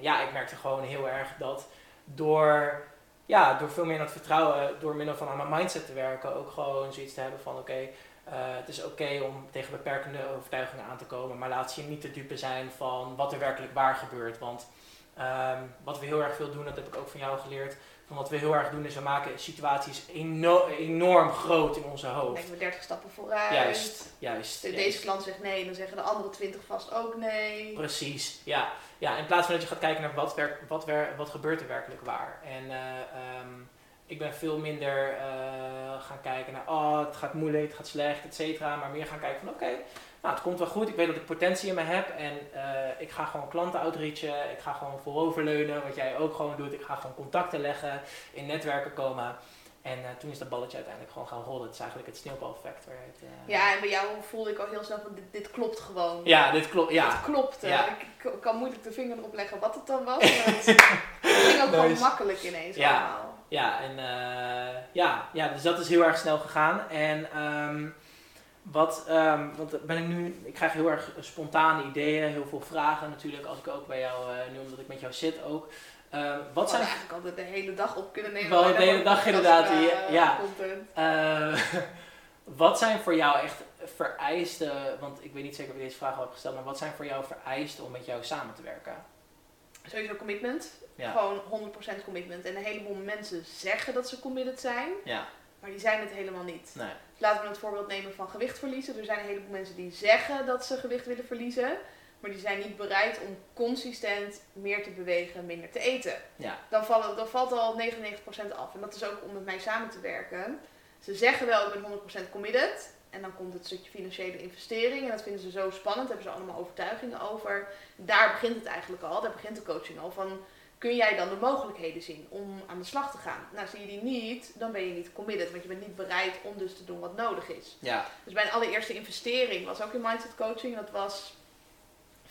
ja, ik merkte gewoon heel erg dat door ja, door veel meer aan het vertrouwen, door middel van aan mijn mindset te werken, ook gewoon zoiets te hebben van oké, uh, het is oké om tegen beperkende overtuigingen aan te komen, maar laat je niet te dupe zijn van wat er werkelijk waar gebeurt. Want um, wat we heel erg veel doen, dat heb ik ook van jou geleerd, van wat we heel erg doen is we maken situaties eno enorm groot in onze hoofd. Denken we 30 stappen vooruit. Juist, juist. Deze juist. klant zegt nee, dan zeggen de andere 20 vast ook nee. Precies, ja. Ja in plaats van dat je gaat kijken naar wat, wat, wat gebeurt er werkelijk waar. En uh, um, ik ben veel minder uh, gaan kijken naar, oh, het gaat moeilijk, het gaat slecht, et cetera. Maar meer gaan kijken van, oké, nou, het komt wel goed. Ik weet dat ik potentie in me heb. En uh, ik ga gewoon klanten outreachen. Ik ga gewoon vooroverleunen, wat jij ook gewoon doet. Ik ga gewoon contacten leggen, in netwerken komen. En uh, toen is dat balletje uiteindelijk gewoon gaan rollen. Het is eigenlijk het sneeuwbaleffect. Uh... Ja, en bij jou voelde ik al heel snel van dit, dit klopt gewoon. Ja, dit klopt. Ja. Het klopte. Ja. Ik, ik, kan moeilijk de vinger erop leggen wat het dan was. [laughs] Maar het ging ook nice. gewoon makkelijk ineens ja. allemaal. Ja, en uh, ja, ja, dus dat is heel erg snel gegaan. En um, wat, um, want ben ik nu, ik krijg heel erg spontane ideeën, heel veel vragen natuurlijk, als ik ook bij jou, nu omdat ik met jou zit ook. Uh, wat zijn... eigenlijk altijd de hele dag op kunnen nemen. Wel de hele dag inderdaad. Uh, ja. Uh, [laughs] wat zijn voor jou echt vereisten, want ik weet niet zeker of je deze vraag al hebt gesteld, maar wat zijn voor jou vereisten om met jou samen te werken? Sowieso commitment. Gewoon 100% commitment. En een heleboel mensen zeggen dat ze committed zijn, ja. maar die zijn het helemaal niet. Nee. Laten we het voorbeeld nemen van gewicht verliezen. Er zijn een heleboel mensen die zeggen dat ze gewicht willen verliezen, maar die zijn niet bereid om consistent meer te bewegen, minder te eten. Ja. Dan, vallen, dan valt al 99% af. En dat is ook om met mij samen te werken. Ze zeggen wel, ik ben 100% committed. En dan komt het stukje financiële investering. En dat vinden ze zo spannend. Daar hebben ze allemaal overtuigingen over. Daar begint het eigenlijk al. Daar begint de coaching al. Van, kun jij dan de mogelijkheden zien om aan de slag te gaan? Nou, zie je die niet, dan ben je niet committed. Want je bent niet bereid om dus te doen wat nodig is. Ja. Dus mijn allereerste investering was ook in mindset coaching. Dat was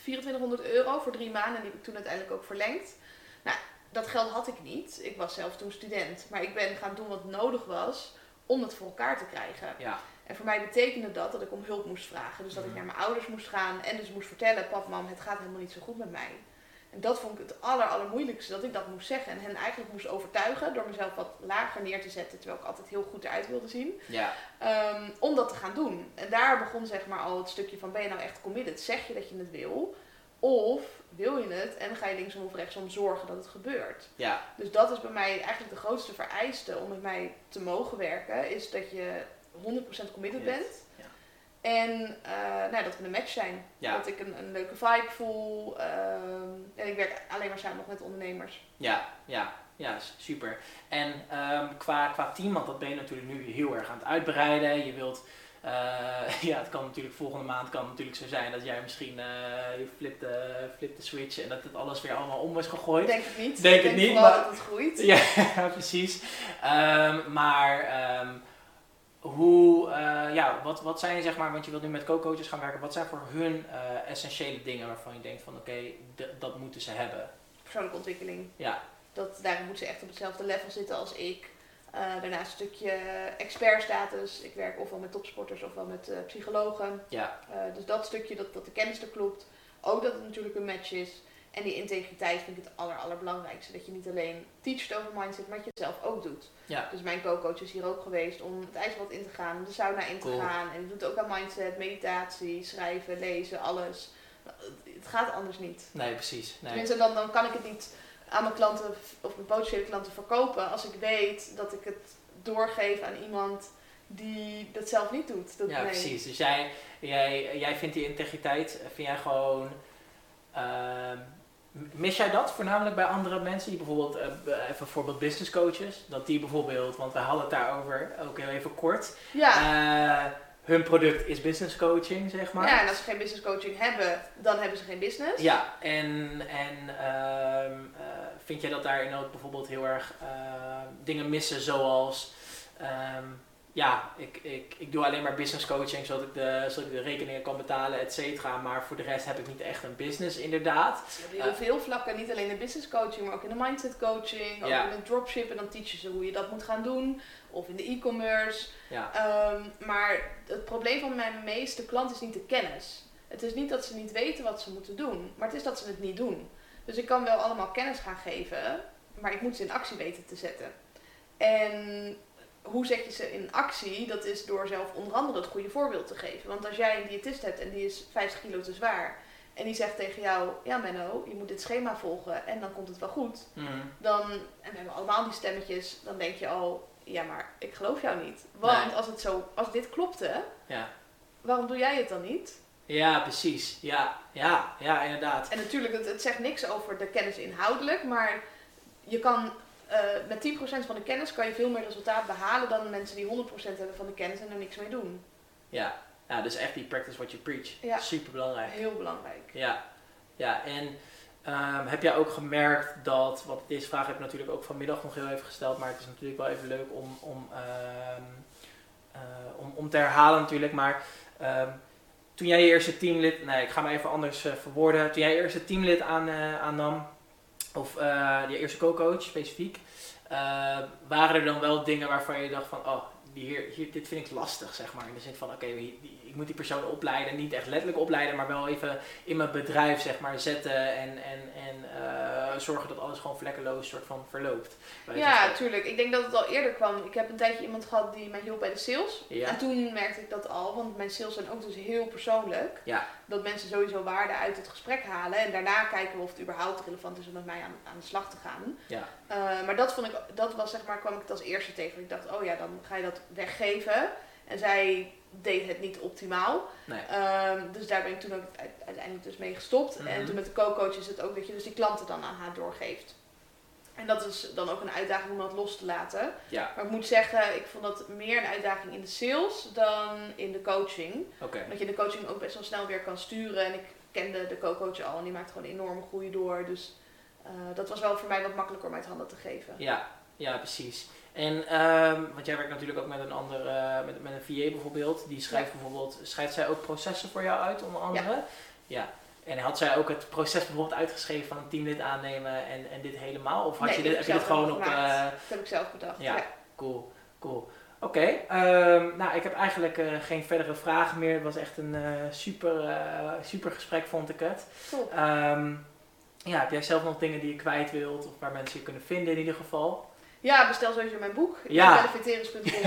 2400 euro voor drie maanden. En die heb ik toen uiteindelijk ook verlengd. Nou, dat geld had ik niet. Ik was zelf toen student. Maar ik ben gaan doen wat nodig was om het voor elkaar te krijgen. Ja. En voor mij betekende dat dat ik om hulp moest vragen. Dus dat ik mhm. naar mijn ouders moest gaan en dus moest vertellen: Pap, mam, het gaat helemaal niet zo goed met mij. En dat vond ik het aller, allermoeilijkste, dat ik dat moest zeggen. En hen eigenlijk moest overtuigen door mezelf wat lager neer te zetten, terwijl ik altijd heel goed eruit wilde zien. Ja. Ehm, om dat te gaan doen. En daar begon zeg maar al het stukje van, ben je nou echt committed? Zeg je dat je het wil? Of wil je het en ga je linksom of rechtsom zorgen dat het gebeurt? Ja. Dus dat is bij mij eigenlijk de grootste vereiste om met mij te mogen werken, is dat je 100% committed bent. Ja. En uh, nou, dat we een match zijn. Dat ik een, een leuke vibe voel. Ehm, en ik werk alleen maar samen nog met ondernemers. Ja, ja. Ja, super. En um, qua, qua team, want dat ben je natuurlijk nu heel erg aan het uitbreiden. Je wilt uh, [laughs] ja, het kan natuurlijk volgende maand kan natuurlijk zo zijn dat jij misschien uh, je flipt de, flip de switch en dat het alles weer allemaal om is gegooid. Denk het niet. Denk, het niet. Maar dat het groeit. [laughs] ja, precies. Um, maar um, hoe, uh, ja, wat, wat zijn zeg maar, want je wilt nu met co-coaches gaan werken, wat zijn voor hun essentiële dingen waarvan je denkt van oké, okay, dat moeten ze hebben? Persoonlijke ontwikkeling. Ja. Dat, daar moeten ze echt op hetzelfde level zitten als ik. Uh, daarnaast een stukje expertstatus. Ik werk ofwel met topsporters ofwel met psychologen. Ja. Dus dat stukje, dat, dat de kennis er klopt. Ook dat het natuurlijk een match is. En die integriteit vind ik het aller, allerbelangrijkste. Dat je niet alleen teacht over mindset, maar dat je het zelf ook doet. Ja. Dus mijn co-coach is hier ook geweest om het ijsbad in te gaan, om de sauna in te gaan. En doet ook aan mindset, meditatie, schrijven, lezen, alles. Het gaat anders niet. Nee, precies. Nee. Tenminste, dan, dan kan ik het niet aan mijn klanten of mijn potentiële klanten verkopen als ik weet dat ik het doorgeef aan iemand die dat zelf niet doet. Dat ja, precies. Dus jij, jij, jij vindt die integriteit, vind jij gewoon. Uh, mis jij dat voornamelijk bij andere mensen? Die bijvoorbeeld, even bijvoorbeeld business coaches. Dat die bijvoorbeeld, want we hadden het daarover ook heel even kort. Ja. Uh, hun product is business coaching, zeg maar. Ja, en als ze geen business coaching hebben, dan hebben ze geen business. Ja, en, en uh, vind jij dat daarin ook bijvoorbeeld heel erg dingen missen, zoals... Um, ja, ik, ik, ik doe alleen maar business coaching zodat ik de, zodat ik de rekeningen kan betalen, et cetera. Maar voor de rest heb ik niet echt een business, inderdaad. Je hebt heel veel vlakken, niet alleen in business coaching, maar ook in de mindset coaching, ook in de dropship. En dan teachen ze hoe je dat moet gaan doen. Of in de e-commerce. Ja. Um, maar het probleem van mijn meeste klanten is niet de kennis. Het is niet dat ze niet weten wat ze moeten doen, maar het is dat ze het niet doen. Dus ik kan wel allemaal kennis gaan geven, maar ik moet ze in actie weten te zetten. En hoe zet je ze in actie? Dat is door zelf onder andere het goede voorbeeld te geven. Want als jij een diëtist hebt en die is 50 kilo te zwaar. En die zegt tegen jou, ja Menno, je moet dit schema volgen en dan komt het wel goed. Mhm. Dan, en we hebben allemaal die stemmetjes, dan denk je al, ja maar ik geloof jou niet. Want als, het zo, als dit klopte, ja. waarom doe jij het dan niet? Ja, precies. Ja, ja, ja, inderdaad. En natuurlijk, het, het zegt niks over de kennis inhoudelijk, maar je kan uh, met 10% van de kennis kan je veel meer resultaat behalen dan mensen die 100% hebben van de kennis en er niks mee doen. Ja, ja dus echt die practice what you preach. Ja. Super belangrijk. Heel belangrijk. Ja, ja en um, heb jij ook gemerkt dat, want deze vraag heb ik natuurlijk ook vanmiddag nog heel even gesteld, maar het is natuurlijk wel even leuk om, om, um, uh, om, om te herhalen natuurlijk, maar um, toen jij je eerste teamlid, nee ik ga maar even anders uh, verwoorden, toen jij je eerste teamlid aan, aannam, of uh, je eerste co-coach specifiek, uh, waren er dan wel dingen waarvan je dacht van, oh, hier, dit vind ik lastig, zeg maar. In de zin van, oké, ik moet die persoon opleiden, niet echt letterlijk opleiden, maar wel even in mijn bedrijf, zeg maar, zetten en, en, en uh, zorgen dat alles gewoon vlekkeloos soort van verloopt. Ja, tuurlijk. Ik denk dat het al eerder kwam. Ik heb een tijdje iemand gehad die mij hielp bij de sales. En toen merkte ik dat al, want mijn sales zijn ook dus heel persoonlijk. Ja. Dat mensen sowieso waarde uit het gesprek halen. En daarna kijken we of het überhaupt relevant is om met mij aan, aan de slag te gaan. Ja. Uh, maar dat vond ik, dat was zeg maar, kwam ik het als eerste tegen. Ik dacht, oh ja, dan ga je dat weggeven. En zij deed het niet optimaal. Nee. Um, dus daar ben ik toen ook uiteindelijk dus mee gestopt. En mhm. toen met de co-coach is het ook dat je dus die klanten dan aan haar doorgeeft. En dat is dan ook een uitdaging om dat los te laten. Ja. Maar ik moet zeggen, ik vond dat meer een uitdaging in de sales dan in de coaching. Okay. Dat je de coaching ook best wel snel weer kan sturen. En ik kende de co-coach al en die maakt gewoon enorme groei door. Dus uh, dat was wel voor mij wat makkelijker om uit handen te geven. Ja, ja precies. En, um, want jij werkt natuurlijk ook met een ander, uh, met, met een VA bijvoorbeeld. Die schrijft bijvoorbeeld, schrijft zij ook processen voor jou uit, onder andere? Ja. ja. En had zij ook het proces bijvoorbeeld uitgeschreven van een teamlid aannemen en, en dit helemaal? Of had nee, je dit, heb je dit gewoon op... Uh, dat heb ik zelf bedacht, ja. ja. Cool, cool. Oké, okay, um, nou ik heb eigenlijk uh, geen verdere vragen meer. Het was echt een uh, super, super gesprek vond ik het. Cool. Um, ja, heb jij zelf nog dingen die je kwijt wilt of waar mensen je kunnen vinden in ieder geval? Ja, bestel sowieso mijn boek. Ja. [laughs]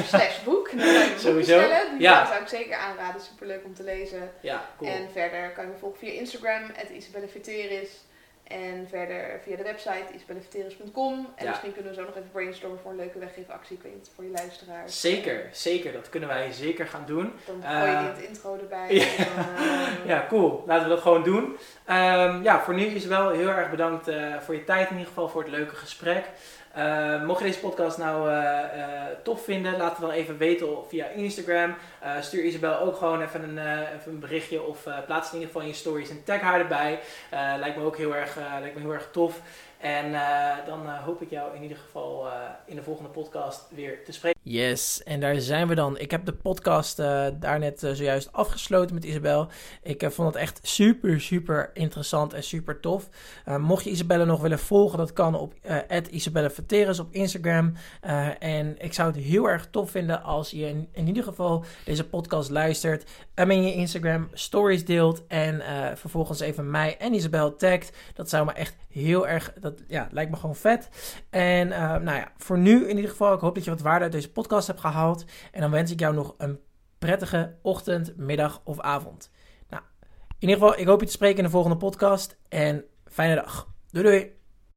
slash boek. sowieso. Die ja. zou ik zeker aanraden. Superleuk om te lezen. Ja, cool. En verder kan je me volgen via Instagram, Isabelle En verder via de website isabelleveteris.com. En misschien kunnen we zo nog even brainstormen voor een leuke weggeefactie. Ik weet niet, voor je luisteraars. Zeker, zeker. Dat kunnen wij zeker gaan doen. Dan gooi je uh, dit intro erbij. [laughs] Ja. Uh, ja, cool. Laten we dat gewoon doen. Um, ja, voor nu Isabel, heel erg bedankt uh, voor je tijd in ieder geval, voor het leuke gesprek. Uh, mocht je deze podcast nou uh, uh, tof vinden, laat het dan even weten via Instagram. stuur Isabel ook gewoon even een, een berichtje of plaats in ieder geval je stories en tag haar erbij. lijkt me ook heel erg, lijkt me heel erg tof. En dan hoop ik jou in ieder geval in de volgende podcast weer te spreken. Yes, en daar zijn we dan. Ik heb de podcast daarnet zojuist afgesloten met Isabel. Ik vond het echt super, super interessant en super tof. mocht je Isabelle nog willen volgen, dat kan op Isabelle Verteres op Instagram. en ik zou het heel erg tof vinden als je in, ieder geval deze podcast luistert. En in je Instagram stories deelt. En vervolgens even mij en Isabel tagt. Dat zou me echt heel erg, ja, lijkt me gewoon vet. En nou ja, voor nu in ieder geval, ik hoop dat je wat waarde uit deze podcast hebt gehaald. En dan wens ik jou nog een prettige ochtend, middag of avond. Nou, in ieder geval, ik hoop je te spreken in de volgende podcast. En fijne dag. Doei doei.